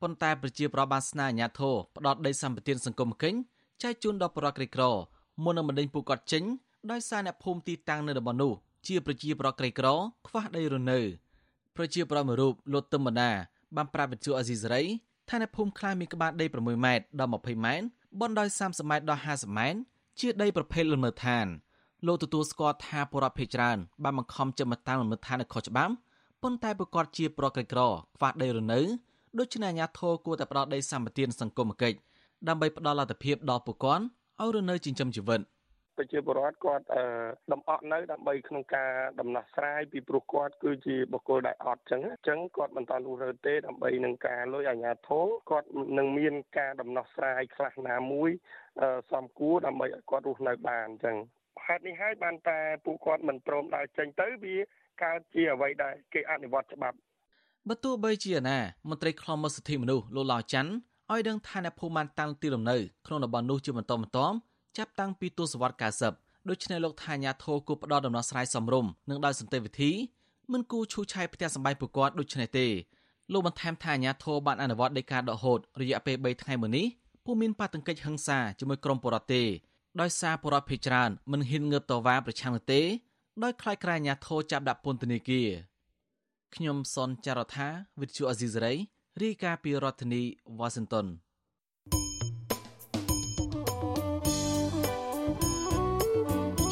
ប៉ុន្តែប្រជាប្រដ្ឋបានស្នើអាញាធរផ្ដោតដីសម្បត្តិសង្គមកិញ្ញចែកជូនដល់ប្រជាក្រីក្រមុននឹងបណ្ដេញពួកគាត់ចេញដោយសារអ្នកភូមិទីតាំងនៅតំបន់នោះជាប្រជាប្រដ្ឋក្រីក្រខ្វះដីរស់នៅប្រជាប្រដ្ឋមួយរូបលោកទឹមបណ្ដាបានប្រាប់វិទ្យុអេស៊ីសេរី ថាអ្នកភូមិខ្លះមានក្បាលដី6ម៉ែត្រដល់20ម៉ែត្របនដោយ30ម៉ែត្រដល់50ម៉ែត្រជាដីប្រភេទលំនៅឋានលោកទទួលស្គាល់ថាបរិបទភេច្រើនបានបង្ខំចិត្តមកតាំងលំនៅឋាននៅខុសច្បាប់ប៉ុន្តែប្រកាសជាប្រក្រីក្រខ្វះដីរនៅដូច្នេះអាជ្ញាធរគួរតែផ្ដល់ដីសម្បត្តិសង្គមគិច្ចដើម្បីផ្ដល់លទ្ធភាពដល់ពួកគាត់ឲ្យរស់នៅចិញ្ចឹមជីវិត ប្រជាពលរដ្ឋគាត់ដំអកនៅដើម្បីក្នុងការដំណោះស្រាយពីព្រោះគាត់គឺជាបុគ្គលដែលអត់ចឹងអញ្ចឹងគាត់មិនតន់រស់ទេដើម្បីនឹងការលុយអាជ្ញាធរគាត់នឹងមានការដំណោះស្រាយខ្លះណាមួយសំគួរដើម្បីឲ្យគាត់រស់នៅបានអញ្ចឹងហេតុនេះហើយបានតែពួកគាត់មិនព្រមដើរចេញទៅវាកើតជាអ្វីដែលគេអនុវត្តច្បាប់បើទោះបីជាណាមន្ត្រីខ្លំមើលសិទ្ធិមនុស្សលោកឡាវច័ន្ទឲ្យដឹងថាអ្នកភូមិបានតាំងទីលំនៅក្នុងតំបន់នោះជាបន្តបន្ទាប់ ចាប់តាំងពីទសវត្សរ៍90ដូច្នេះលោកថាញាធរគួរផ្ដល់ដំណោះស្រាយសមរម្យនិងដោយសន្តិវិធីមិនគូឈូសឆាយផ្ទះសម្បែងពួកគាត់ដូចនេះទេលោកបន្ថែមថាអាញាធរបានអនុវត្តដីកាដកហូតរយៈពេល3ថ្ងៃមុននេះពុំមានបាតង្គិចហិង្សាជាមួយក្រុមបរតទេដោយសារបរតភេច្រើនមិនហ៊ានងើបតវ៉ាប្រឆាំងនោះទេដោយខ្លាចក្រែអាញាធរចាប់ដាក់ពន្ធនាគារខ្ញុំសនចាររថាវិទ្យុអេស៊ីសរ៉ៃរាយការណ៍ពីរដ្ឋធានីវ៉ា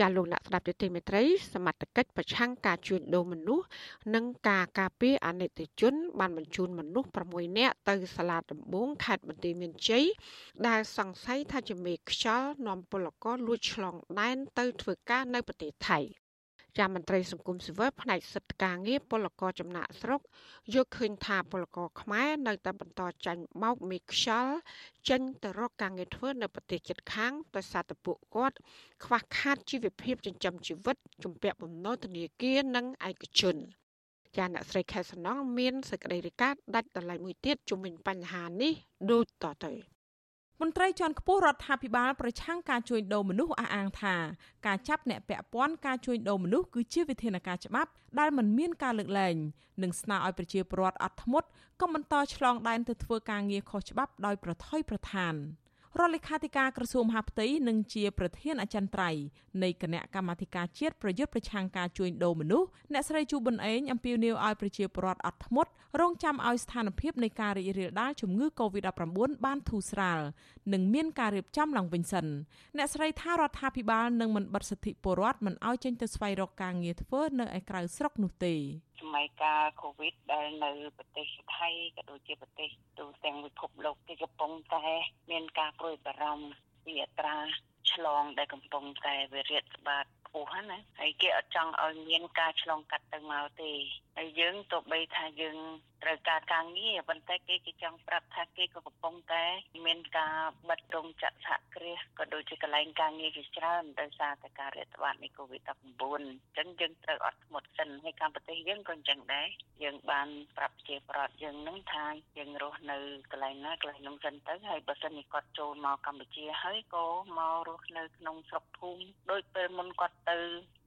ចាលោកអ្នកស្ដាប់ទទីមេត្រីសមត្ថកិច្ចប្រឆាំងការជួញដូរមនុស្សនិងការការពារអនិច្ចជន បានបញ្ជូនមនុស្ស6នាក់ទៅសាលាដំបងខេត្តបន្ទាយមានជ័យដែលសង្ស័យថាជាមេខ្យល់នាំពលករលួចឆ្លងដែនទៅធ្វើការនៅប្រទេសថៃ ចាមន្ត្រីសង្គមស៊ីវិលផ្នែកសិទ្ធិការងារពលករចំណាក់ស្រុកយកឃើញថាពលករខ្មែរនៅតែបន្តចាញ់បោកមេខ្យល់ចេញទៅរកការងារធ្វើនៅប្រទេសជិតខាងដោយសារតែពួកគាត់ខ្វះខាតជីវភាពចិញ្ចឹមជីវិតជំពាក់បំណុលធនាគារនិងឯកជនចាអ្នកស្រីខែសំណងមានសេចក្តីរាយការណ៍ដាច់ដライមួយទៀតជុំវិញបញ្ហានេះដូចតទៅ មន្ត្រីជាន់ខ្ពស់រដ្ឋាភិបាលប្រឆាំងការជួញដូរមនុស្សអះអាងថាការចាប់អ្នកពាក់ព័ន្ធការជួញដូរមនុស្សគឺជាវិធានការច្បាប់ដែលមិនមានការលើកលែងនិងស្នើឲ្យប្រជាពលរដ្ឋអត់ធ្មត់កុំបន្តឆ្លងដែនទៅធ្វើការងារខុសច្បាប់ដោយប្រថុយប្រឋាន។ រដ្ឋលេខាធិការក្រសួងមហាផ្ទៃនិងជាប្រធានអចិន្ត្រៃយ៍នៃគណៈកម្មាធិការជាតិប្រយុទ្ធប្រឆាំងការជួញដូរមនុស្សអ្នកស្រីជូប៊ុនអេងអំពាវនាវឲ្យប្រជាពលរដ្ឋអត់ធ្មត់រងចាំឲ្យស្ថានភាពនៃការរីករាលដាលជំងឺ Covid-19 បានធូរស្រាលនិងមានការរៀបចំឡើងវិញសិនអ្នកស្រីថារដ្ឋាភិបាលនឹងមិនបិទសិទ្ធិពលរដ្ឋមិនឲ្យចេញទៅស្វែងរកការងារធ្វើនៅឯក្រៅស្រុកនោះទេ សម័យកាល Covid ដែលនៅប្រទេសថៃក៏ដូចជាប្រទេសទូទាំងពិភពលោកទីកំពុងតែមានការព្រួយបារម្ភពីអត្រាឆ្លងដែលកំពុងតែវិរិយស្បាតខ្ពស់ណាហើយគេអត់ចង់ឲ្យមានការឆ្លងកាត់ទៅមកទេហើយយើងទោះបីថាយើង ត្រូវការការងារប៉ុន្តែគេគេចង់ប្រាប់ថាគេក៏កំពុងតែមានការបិទរោងចក្រសហគ្រាសក៏ដូចជាកន្លែងការងារជាច្រើនដោយសារតែការរាតត្បាតនៃ COVID-19 អញ្ចឹងយើងត្រូវអត់ធ្មត់សិនហើយកម្មប្រទេសយើងក៏អញ្ចឹងដែរយើងបានប្រាប់ជាប្រដ្ឋយើងនឹងថាយើងរស់នៅកន្លែងណាកន្លែងនោះសិនទៅហើយបើសិនជាគាត់ចូលមកកម្ពុជាហើយក៏មករស់នៅក្នុងស្រុកភូមិដោយពេលមុនគាត់ទៅ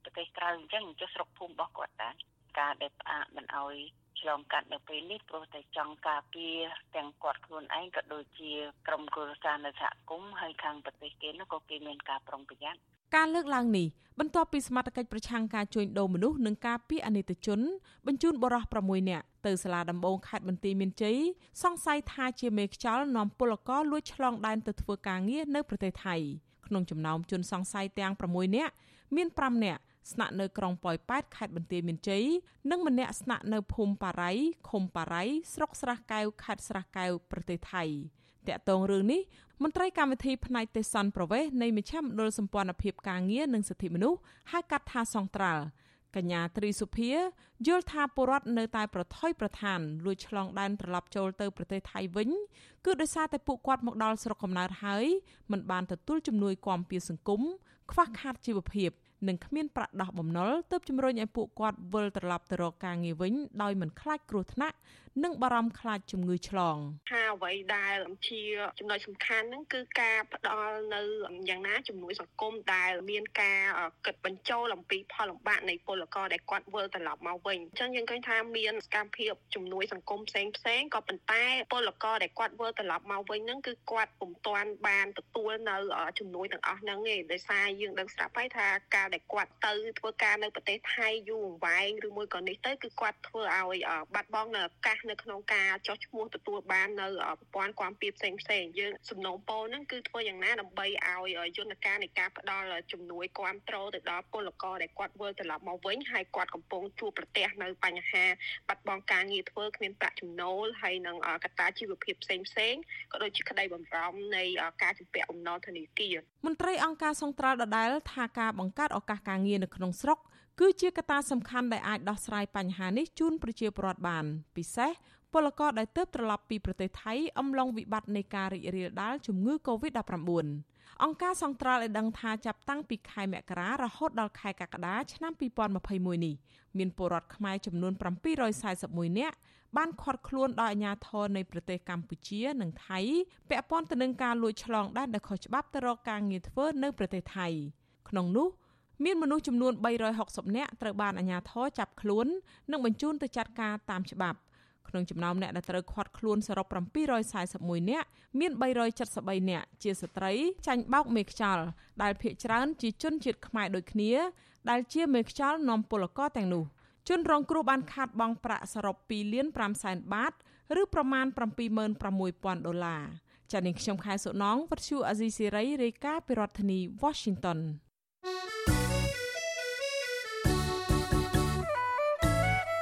ប្រទេសក្រៅអញ្ចឹងចុះស្រុកភូមិរបស់គាត់ដែរការដែលផ្អាកមិនអោយ ឆ្លងកាត់នៅពេលនេះព្រោះតែចង់ការពារទាំងគាត់ខ្លួនឯងក៏ដូចជាក្រុមគ្រួសារនៅសហគមន៍ហើយខាងប្រទេសគេនោះក៏គេមានការប្រុងប្រយ័ត្នការលើកឡើងនេះបន្ទាប់ពីសមាជិកប្រឆាំងការជួញដូរមនុស្សនិងការពីអនិច្ចជន បញ្ជូនបរិះ6នាក់ទៅសាលាដំបងខេត្តបន្ទាយមានជ័យសង្ស័យថាជាមេខ្យល់នាំពលករលួចឆ្លងដែនទៅធ្វើការងារនៅប្រទេសថៃក្នុងចំណោមជនសង្ស័យទាំង6នាក់មាន5នាក់ ស្នាក់នៅក្រុងប៉ោយប៉ែតខេត្តបន្ទាយមានជ័យនិងម្នាក់ស្នាក់នៅភូមិប៉ារៃឃុំប៉ារៃស្រុកស្រះកែវខេត្តស្រះកែវប្រទេសថៃតាក់ទងរឿងនេះមន្ត្រីកម្មវិធីផ្នែកទេសន្តប្រវេសនៃមជ្ឈមណ្ឌលសម្ព័ន្ធភាពការងារនិងសិទ្ធិមនុស្សហៅកាត់ថាសង្ត្រាល់កញ្ញាត្រីសុភាយល់ថាពលរដ្ឋនៅតែប្រថុយប្រឋានលួចឆ្លងដែនត្រឡប់ចូលទៅប្រទេសថៃវិញគឺដោយសារតែពួកគាត់មកដល់ស្រុកកំណើតហើយមិនបានទទួលជំនួយគាំពារសង្គមខ្វះខាតជីវភាព និងគ្មានប្រាក់ដោះបំណុលទើបជំរុញឲ្យពួកគាត់វិលត្រឡប់ទៅរកការងារវិញដោយមិនខ្លាចគ្រោះថ្នាក់និងបារម្ភខ្លាចជំងឺឆ្លងថាអ្វីដែលជាចំណុចសំខាន់ហ្នឹងគឺការផ្ដល់នៅយ៉ាងណាជំនួយសង្គមដែលមានការគិតបញ្ចូលអំពីផលលំបាកនៃពលករដែលគាត់វិលត្រឡប់មកវិញអញ្ចឹងយើងឃើញថាមានសកម្មភាពជំនួយសង្គមផ្សេងផ្សេងក៏ប៉ុន្តែពលករដែលគាត់វិលត្រឡប់មកវិញហ្នឹងគឺគាត់ពុំទាន់បានទទួលនៅជំនួយទាំងអស់ហ្នឹងទេដោយសារយើងដឹងស្រាប់ហើយថាការដែលគាត់ទៅធ្វើការនៅប្រទេសថៃយូរអង្វែងឬមួយក៏នេះទៅគឺគាត់ធ្វើឲ្យបាត់បង់នៅឱកាសនៅក្នុងការចោះឈ្មោះទទួលបាននៅប្រព័ន្ធគាំពៀផ្សេងផ្សេងយើងសំណូមពរហ្នឹងគឺធ្វើយ៉ាងណាដើម្បីឲ្យយន្តការនៃការផ្ដល់ជំនួយគាំទ្រទៅដល់ពលករដែលគាត់វិលត្រឡប់មកវិញហើយគាត់កំពុងជួបប្រទះនៅបញ្ហាបាត់បង់ការងារធ្វើគ្មានប្រាក់ចំណូលហើយនឹងកត្តាជីវភាពផ្សេងផ្សេងក៏ដូចជាក្តីបំរុងនៃការជំពាក់អំណរធនាគារ មន្ត្រីអង្គការសង្ត្រាល់ដដែលថាការបង្កើតឱកាសការងារនៅក្នុងស្រុកគឺជាកត្តាសំខាន់ដែលអាចដោះស្រាយបញ្ហានេះជូនប្រជាពលរដ្ឋបាន ពិសេសពលករដែលទើបត្រឡប់ពីប្រទេសថៃអំឡុងវិបត្តិនៃការរីករាលដាលជំងឺ Covid-19 អង្គការសង្ត្រាល់ឲ្យដឹងថាចាប់តាំងពីខែមករារហូតដល់ខែកក្កដាឆ្នាំ2021នេះមានពលរដ្ឋខ្មែរចំនួន741នាក់បានឃាត់ខ្លួនដោយអាជ្ញាធរនៃប្រទេសកម្ពុជានិងថៃពាក់ព័ន្ធទៅនឹងការលួចឆ្លងដែនដោយខុសច្បាប់ទៅរកការងារធ្វើនៅប្រទេសថៃក្នុងនោះមានមនុស្សចំនួន360នាក់ត្រូវបានអាជ្ញាធរចាប់ខ្លួននិងបញ្ជូនទៅចាត់ការតាមច្បាប់ ក្នុងចំណោមអ្នកដែលត្រូវឃាត់ខ្លួនសរុប741នាក់មាន373នាក់ជាស្ត្រីចាញ់បោកមេខ្យល់ដែលភ ieck ច្រើនជាជនជាតិខ្មែរដូចគ្នា ដែលជាមេខ្យល់នាំពលករទាំងនោះជនរងគ្រោះបានខាតបង់ប្រាក់សរុប2លាន5សែនបាតឬប្រមាណ76,000ដុល្លារចា៎នាងខ្ញុំខែសុណងវັດឈូអាស៊ីសេរីរាយការណ៍ពីរដ្ឋធានី Washington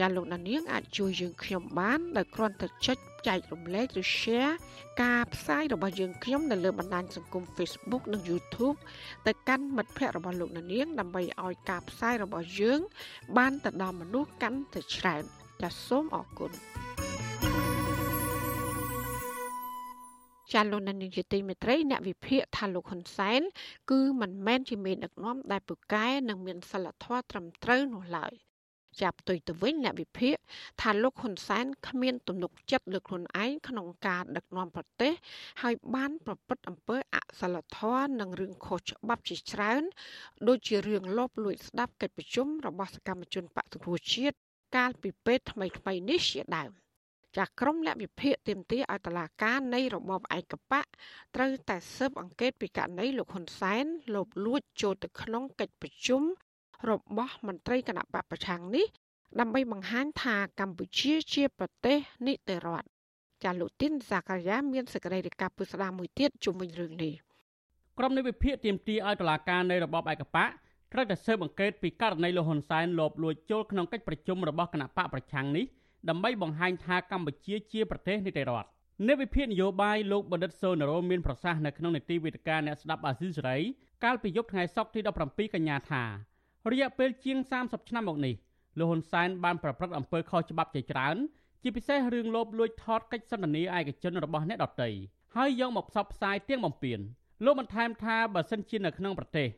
ចាលោកអ្នកនាងអាចជួយយើងខ្ញុំបានដោយគ្រាន់តែចុចចែករំលែកឬ share ការផ្សាយរបស់យើងខ្ញុំនៅលើបណ្ដាញសង្គម Facebook និង YouTube ទៅកាន់មិត្តភ័ក្តិរបស់លោកនាងដើម្បីឲ្យការផ្សាយរបស់យើង បានទៅដល់មនុស្សកាន់តែច្រើនចាសសូមអរគុណចាលោកនានីជាទីមេត្រីអ្នកវិភាគថាលោកហ៊ុនសែនគឺមិនមែនជាមេដឹកនាំដែលពូកែនិងមានសិលធម៌ត្រឹមត្រូវនោះឡើយ ចាប់ផ្ទុយទៅវិញអ្នកវិភាគថាលោកហ៊ុនសែនគ្មានទំនុកចិត្តលើខ្លួនឯងក្នុងការដឹកនាំប្រទេសហើយបានប្រព្រឹត្តអំពើអសិលធម៌និងរឿងខុសច្បាប់ជាច្រើនដូចជារឿងលបលួចស្ដាប់កិច្ចប្រជុំរបស់សកម្មជនបកសង្គ្រោះជាតិកាលពីពេលថ្មីថ្មីនេះជាដើមចាស់ក្រុមអ្នកវិភាគទាមទារឲ្យតឡាការនៃរបបឯកបកត្រូវតែស៊ើបអង្កេតពីករណីលោកហ៊ុនសែនលបលួចចូលទៅក្នុងកិច្ចប្រជុំ របស់មន្ត្រីគណៈបកប្រឆាំងនេះ ដើម្បីបង្ហាញថាកម្ពុជាជាប្រទេសនីតិរដ្ឋចាលោកទីនសាកាយាមានសេចក្តីរាយការណ៍ពុស្ដាមួយទៀតជុំវិញរឿងនេះក្រុមនៃវិភាគទាមទារឲ្យតុលាការនៃរបបឯកបកត្រូវតែស៊ើបអង្កេតពីករណីលោកហ៊ុនសែនលបលួចចូលក្នុងកិច្ចប្រជុំរបស់គណៈបកប្រឆាំងនេះដើម្បីបង្ហាញថាកម្ពុជាជាប្រទេសនីតិរដ្ឋនៃវិភាគនយោបាយលោកបណ្ឌិតសូណារ៉ូមានប្រសាសន៍នៅក្នុងនីតិវិទ្យាអ្នកស្ដាប់អាស៊ីសេរីកាលពីយប់ថ្ងៃសុក្រទី17កញ្ញាថា រយៈពេលជាង30ឆ្នាំមកនេះលោកហ៊ុនសែនបានប្រព្រឹត្តអំពើខុសច្បាប់ជាច្រើន ជាពិសេសរឿងលោភលួចថតកិច្ចសន្ទនាឯកជនរបស់អ្នកដទៃហើយយកមកផ្សព្វផ្សាយទាំងបំពេញលោកបន្ថែមថាបើសិនជានៅក្នុងប្រទេស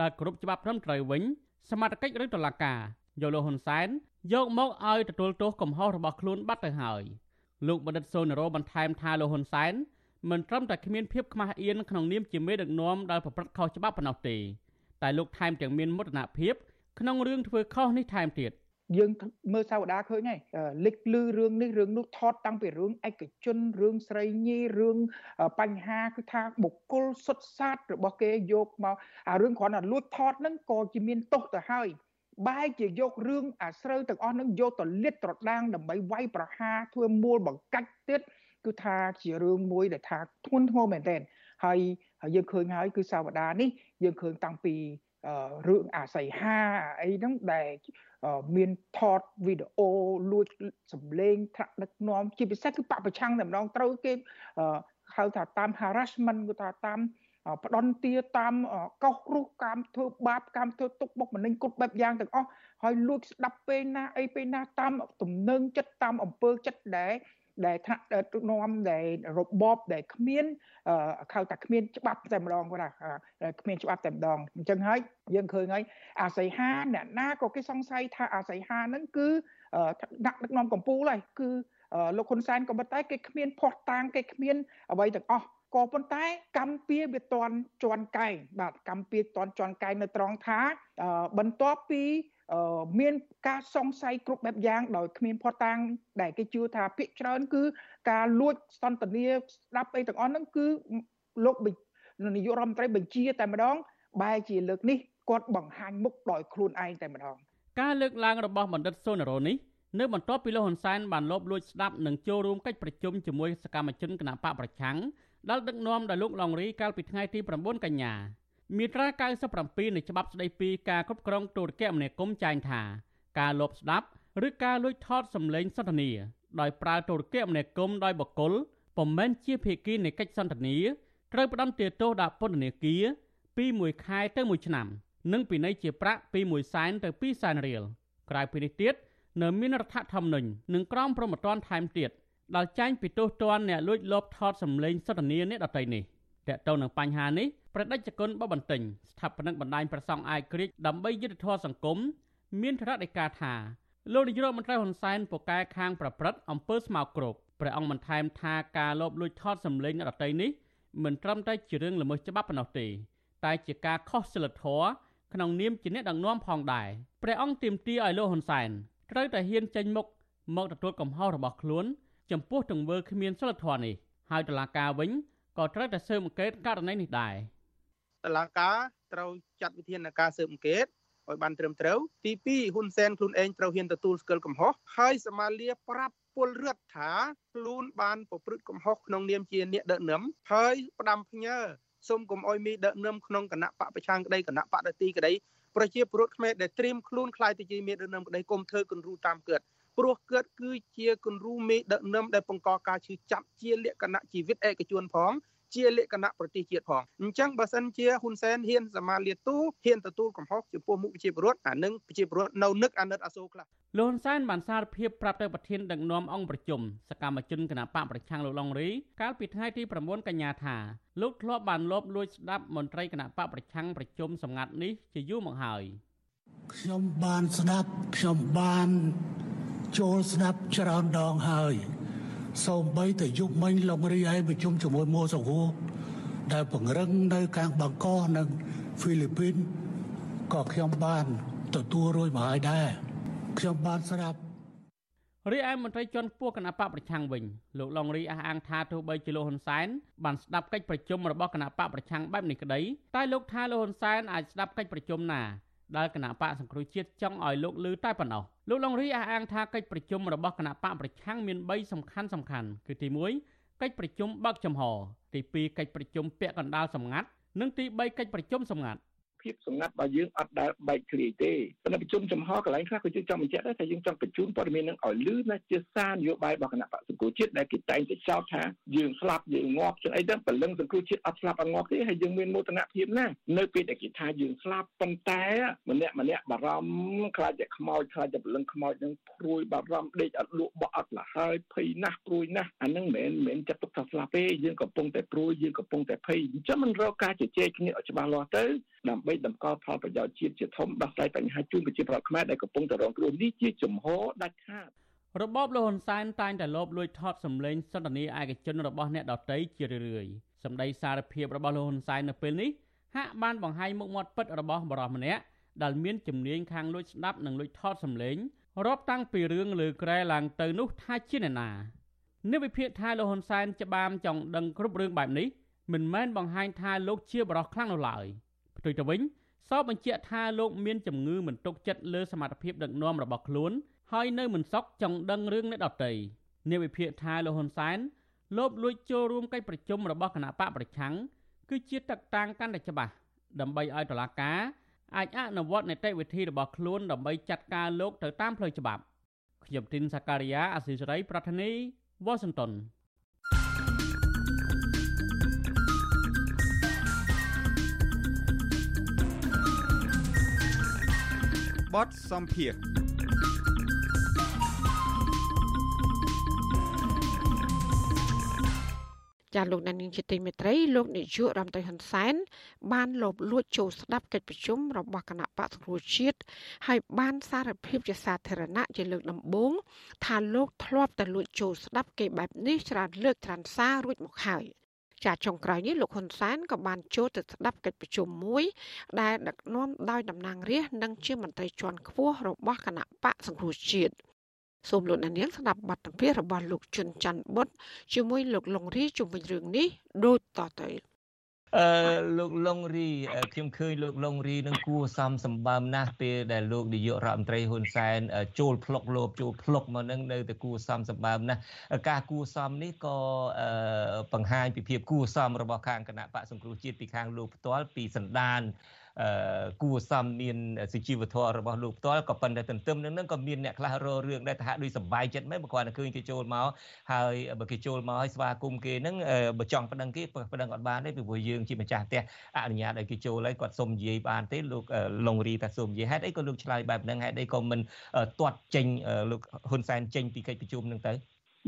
ដែលគ្រប់ច្បាប់ត្រឹមត្រូវវិញសមត្ថកិច្ចឬតុលាការយកលោកហ៊ុនសែនយកមកឲ្យទទួលទោសកំហុសរបស់ខ្លួនបាត់ទៅហើយលោកបណ្ឌិតសូណារ៉ូបន្ថែមថាលោកហ៊ុនសែនមិនត្រឹមតែគ្មានភាពខ្មាស់អៀនក្នុងនាមជាមេដឹកនាំដែលប្រព្រឹត្តខុសច្បាប់ប៉ុណ្ណោះទេ តែលោកថែមទាំងមានមោទនភាពក្នុងរឿងធ្វើខុសនេះថែមទៀតយើងមើលសាវតាឃើញហើយលេចលឺរឿងនេះរឿងនោះថតតាំងពីរឿងឯកជនរឿងស្រីញីរឿងបញ្ហាគឺថាបុគ្គលសុទ្ធសាធរបស់គេយកមកអារឿងគ្រាន់តែលួចថតហ្នឹងក៏ជាមានទោសទៅហើយបែរជាយករឿងអាស្រូវទាំងអស់ហ្នឹងយកទៅលាតត្រដាងដើម្បីវាយប្រហារធ្វើមូលបង្កាច់ទៀតគឺថាជារឿងមួយដែលថាធ្ងន់ធ្ងរមែនទែនហើយ យើងឃើញហើយគឺសាវតានេះយើងឃើញតាំងពីរឿងអាស័យហាអីហ្នឹងដែលមានថតវីដេអូលួចសម្លេងថ្នាក់ដឹកនាំជាពិសេសគឺបពប្រឆាំងតែម្ដងត្រូវគេហៅថាតាម harassment គឺថាតាមផ្ដន់ទាតាមកោសរុះកាមធ្វើបាបកាមធ្វើទុកបុកម្នេញគ្រប់បែបយ៉ាងទាំងអស់ហើយលួចស្ដាប់ពេលណាអីពេលណាតាមទំនឹងចិត្តតាមអំពើចិត្តដែល ដែលថ្នាក់នាំដែលរបបដែលគ្មានខៅតែគ្មានច្បាប់តែម្ដងគាត់ថាគ្មានច្បាប់តែម្ដងអញ្ចឹងហើយយើងឃើញហើយអាស័យហាអ្នកណាក៏គេសង្ស័យថាអាស័យហាហ្នឹងគឺដាក់ដឹកនាំកម្ពុជាហើយគឺលោកហ៊ុនសែនក៏ប៉ុន្តែគេគ្មានផោះតាងគេគ្មានអ្វីទាំងអស់ក៏ប៉ុន្តែកម្ពុជាវាតន់ជន់កែងបាទកម្ពុជាតន់ជន់កែងនៅត្រង់ថាបន្ទាប់ពី មានការសង្ស័យគ្រប់បែបយ៉ាងដោយគ្មានផុតតាំងដែលគេជឿថាភាកច្រើនគឺការលួចសន្តានាស្ដាប់អីទាំងអស់ហ្នឹងគឺលោកនាយករដ្ឋមន្ត្រីបញ្ជាតែម្ដងបែរជាលើកនេះគាត់បង្ហាញមុខដោយខ្លួនឯងតែម្ដងការលើកឡើងរបស់បណ្ឌិតសុនរ៉ូនេះនៅបន្ទាប់ពីលោកហ៊ុនសែនបានលបលួចស្ដាប់និងចូលរួមកិច្ចប្រជុំជាមួយសកម្មជនគណបកប្រឆាំងដែលដឹកនាំដោយលោកឡុងរីកាលពីថ្ងៃទី9កញ្ញា មាត្រា97នៃច្បាប់ស្តីពីការគ្រប់គ្រងទូរគមនាគមន៍ចែងថាការលបស្ដាប់ឬការលួចថតសម្លេងសន្ទនាដោយប្រើទូរគមនាគមន៍ដោយបុគ្គលពុំមែនជាភាគីនៃកិច្ចសន្ទនាត្រូវផ្តន្ទាទោសដាក់ពន្ធនាគារពី1ខែទៅ1ឆ្នាំ និងពិន័យជាប្រាក់ពី1សែនទៅ2សែនរៀលក្រៅពីនេះទៀតនៅមានរដ្ឋធម្មនុញ្ញនិងក្រមព្រហ្មទណ្ឌថែមទៀតដែលចែងពីទោសទណ្ឌអ្នកលួចលបថតសម្លេងសន្ទនាអ្នកដទៃនេះ តើតើនឹងបញ្ហានេះប្រដេជគុណបបន្ទិញស្ថាបនិកបណ្ដាញប្រសង់អាយក្រិចដើម្បីយុទ្ធធរសង្គមមានថ្នាក់ដីកាថាលោកនាយករដ្ឋមន្ត្រីហ៊ុនសែនពូកែខាងប្រព្រឹត្តអំពើស្មោកគ្រោកព្រះអង្គបានថែមថាការលបលួចថតសម្លេងអ្នកដទៃនេះមិនត្រឹមតែជារឿងល្មើសច្បាប់ប៉ុណ្ណោះទេតែជាការខុសសិលធម៌ក្នុងនាមជាអ្នកដឹកនាំផងដែរព្រះអង្គទាមទារឲ្យលោកហ៊ុនសែនត្រូវតែហ៊ានចេញមុខមកទទួលកំហុសរបស់ខ្លួន ចំពោះទង្វើគ្មានសិលធម៌នេះហើយតុលាការវិញ ក៏ត្រូវតែស៊ើបអង្កេតករណីនេះដែរតឡាការត្រូវចាត់វិធានការស៊ើបអង្កេតឲ្យបានត្រឹមត្រូវទី2ហ៊ុនសែនខ្លួនឯងត្រូវហ៊ានទទួលស្គាល់កំហុសហើយសមាលាប្រាប់ពលរដ្ឋថាខ្លួនបានប្រព្រឹត្តកំហុសក្នុងនាមជាអ្នកដឹកនាំហើយផ្ដាំផ្ញើសូមកុំអោយមីដឹកនាំក្នុងគណៈបកប្រឆាំងក្តីគណៈបកដទីក្តីប្រជាពលរដ្ឋខ្មែរដែលត្រៀមខ្លួនខ្លាយទៅជាមេដឹកនាំក្តីគុំធ្វើគំរូតាមកើត ព្រោះកើតគឺជាគំរូមេដឹកនាំដែលបង្កការឈឺចាប់ជាលក្ខណៈជីវិតឯកជនផងជាលក្ខណៈប្រទេសជាតិផងអញ្ចឹងបើសិនជាហ៊ុនសែនហ៊ានសមាលាទូហ៊ានទទួលកំហុសចំពោះមុខប្រជាពលរដ្ឋអានឹងប្រជាពលរដ្ឋនៅនឹកអាណិតអាសូរខ្លះលោកហ៊ុនសែនបានសារភាពប្រាប់ទៅប្រធានដឹកនាំអង្គប្រជុំសកម្មជនគណបកប្រឆាំងលោកឡុងរីកាលពីថ្ងៃទី9កញ្ញាថាលោកធ្លាប់បានលបលួចស្ដាប់មន្ត្រីគណបកប្រឆាំងប្រជុំសម្ងាត់នេះជាយូរមកហើយខ្ញុំបានស្ដាប់ខ្ញុំបាន ចូលស្ដាប់ច្រើនដងហើយសូម្បីតែយុគមិញលោករីឯប្រជុំជាមួយម៉ូសាវូដែលពង្រឹងនៅខាងបាងកកនិងហ្វីលីពីនក៏ខ្ញុំបានទទួលរួចមកហើយដែរខ្ញុំបានស្ដាប់រីឯមន្ត្រីជាន់ខ្ពស់គណៈបកប្រឆាំងវិញលោកឡុងរីអះអាងថាទោះបីជាលោកហ៊ុនសែនបានស្ដាប់កិច្ចប្រជុំរបស់គណៈបកប្រឆាំងបែបនេះក្តីតែលោកថាលោកហ៊ុនសែនអាចស្ដាប់កិច្ចប្រជុំណាដែលគណៈបកសង្គ្រោះជាតិចង់ឲ្យលោកឮតែប៉ុណ្ណោះ លោកឡុងរីអះអាងថាកិច្ចប្រជុំរបស់គណៈបកប្រឆាំងមាន3សំខាន់សំខាន់គឺទី1កិច្ចប្រជុំបើកចំហទី2កិច្ចប្រជុំពាក់កណ្ដាលសម្ងាត់និងទី3កិច្ចប្រជុំសម្ងាត់ ភាពសម្ងាត់របស់យើងអត់ដែលបែកធ្លាយទេប៉ុន្តែប្រជុំចំហកន្លែងខ្លះក៏យើងចង់បញ្ជាក់ដែរថាយើងចង់បញ្ជូនព័ត៌មាននឹងឲ្យលឺណាជាសារនយោបាយរបស់គណៈបកសង្គ្រោះជាតិដែលគេតែងតែចោទថាយើងស្លាប់យើងងាប់ចឹងអីហ្នឹងពលឹងសង្គ្រោះជាតិអត់ស្លាប់អត់ងាប់ទេហើយយើងមានមោទនភាពណាស់នៅពេលដែលគេថាយើងស្លាប់ប៉ុន្តែម្នាក់ម្នាក់បារម្ភខ្លាចតែខ្មោចខ្លាចតែពលឹងខ្មោចនឹងព្រួយបារម្ភដេកអត់លក់បក់អត់លហើយភ័យណាស់ព្រួយណាស់អាហ្នឹងមិនមែនចាត់ទុកថាស្លាប់ទេយើងកំពុងតែព្រួយយើងកំពុងតែភ័យអញ្ចឹងមិនរកការជជែកគ្នាឲ្យច្បាស់លាស់ទៅដើម្បីតម្កល់ផលប្រយោជន៍ជាតិជាធំដោះស្រាយបញ្ហាជូនប្រជាពលរដ្ឋខ្មែរដែលកំពុងតែរងគ្រោះនេះជាចំហដាច់ខាតរបបលោកហ៊ុនសែនតែងតែលបលួចថតសម្លេងសន្ទនាឯកជនរបស់អ្នកដទៃជារឿយៗសម្ដីសារភាពរបស់លោកហ៊ុនសែននៅពេលនេះហាក់បានបង្ហាញមុខមាត់ពិតរបស់បរិសម្នាក់ដែលមានជំនាញខាងលួចស្ដាប់និងលួចថតសម្លេងរាប់តាំងពីរឿងលើក្រែឡើងទៅនោះថាជាអ្នកណានេះវិភាគថាលោកហ៊ុនសែនច្បាមចង់ដឹងគ្រប់រឿងបែបនេះមិនមែនបង្ហាញថាលោកជាបរិសខ្លាំងនោះឡើយ ផ្ទុយទៅវិញសពបញ្ជាក់ថាលោកមានជំងឺមិនទុកចិត្តលើសមត្ថភាពដឹកនាំរបស់ខ្លួនហើយនៅមិនសក់ចង់ដឹងរឿងអ្នកដទៃនាវិភាគថាលោកហ៊ុនសែនលោបលួចចូលរួមកិច្ចប្រជុំរបស់គណៈបកប្រឆាំងគឺជាតកតាំងកាន់តែច្បាស់ដើម្បីឲ្យតុលាការអាចអនុវត្តនីតិវិធីរបស់ខ្លួនដើម្បីចាត់ការលោកទៅតាមផ្លូវច្បាប់ខ្ញុំទីនសាការីយ៉ាអស៊ីសេរីប្រធានីវ៉ាស៊ីនតោន បទសំភារចាលោកនាងជាទីមេត្រីលោកនាយករដ្ឋមន្ត្រីហ៊ុនសែនបានលបលួចចូលស្ដាប់កិច្ចប្រជុំរបស់គណៈបក្សប្រជាជាតិហើយបានសារភាពជាសាធារណៈជាលើកដំបូងថាលោកធ្លាប់តែលួចចូលស្ដាប់គេបែបនេះច្រើនលើកច្រើនសាររួចមកហើយ ចាចុងក្រោយនេះលោកហ៊ុនសែនក៏បានចូលទៅស្ដាប់កិច្ចប្រជុំមួយ ដែលដឹកនាំដោយតំណាងរាស្ត្រនិងជាមន្ត្រីជាន់ខ្ពស់របស់គណៈបកសង្គ្រោះជាតិសូមលោកអ្នកនាងស្ដាប់បទសម្ភាសន៍របស់លោកជុនច័ន្ទបុតជាមួយលោកលងរីជុំវិញរឿងនេះដូចតទៅ អឺលោកលងរីខ្ញុំឃើញលោកលងរីនឹងគួសមសម្បើមណាស់ពេលដែលលោកនាយករដ្ឋមន្ត្រីហ៊ុនសែនចូលផ្លុកលោបចូលផ្លុកមកនឹងនៅតែគួសមសម្បើមណាស់ការគួសមនេះក៏បង្ហាញពីភាពគួសមរបស់ខាងគណៈបកសង្គ្រោះជាតិពីខាងលោកផ្ទាល់ពីសន្តាន គួសមមានសុជីវធម៌របស់លោកផ្ទាល់ក៏ប៉ុន្តែទន្ទឹមនឹងនឹងក៏មានអ្នកខ្លះរករឿងដែលថាដូចសបាយចិត្តមែនបើគាត់ឃើញគេចូលមកហើយបើគេចូលមកហើយស្វាគមន៍គេហ្នឹងបើចង់ប្តឹងគេប្តឹងអត់បានទេពីព្រោះយើងជាម្ចាស់ផ្ទះអនុញ្ញាតឲ្យគេចូលហើយគាត់សុំនិយាយបានទេលោកលងរីថាសុំនិយាយហេតុអីក៏លោកឆ្លើយបែបហ្នឹងហេតុអីក៏មិនទាត់ចេញលោកហ៊ុនសែនចេញពីកិច្ចប្រជុំហ្នឹងទៅ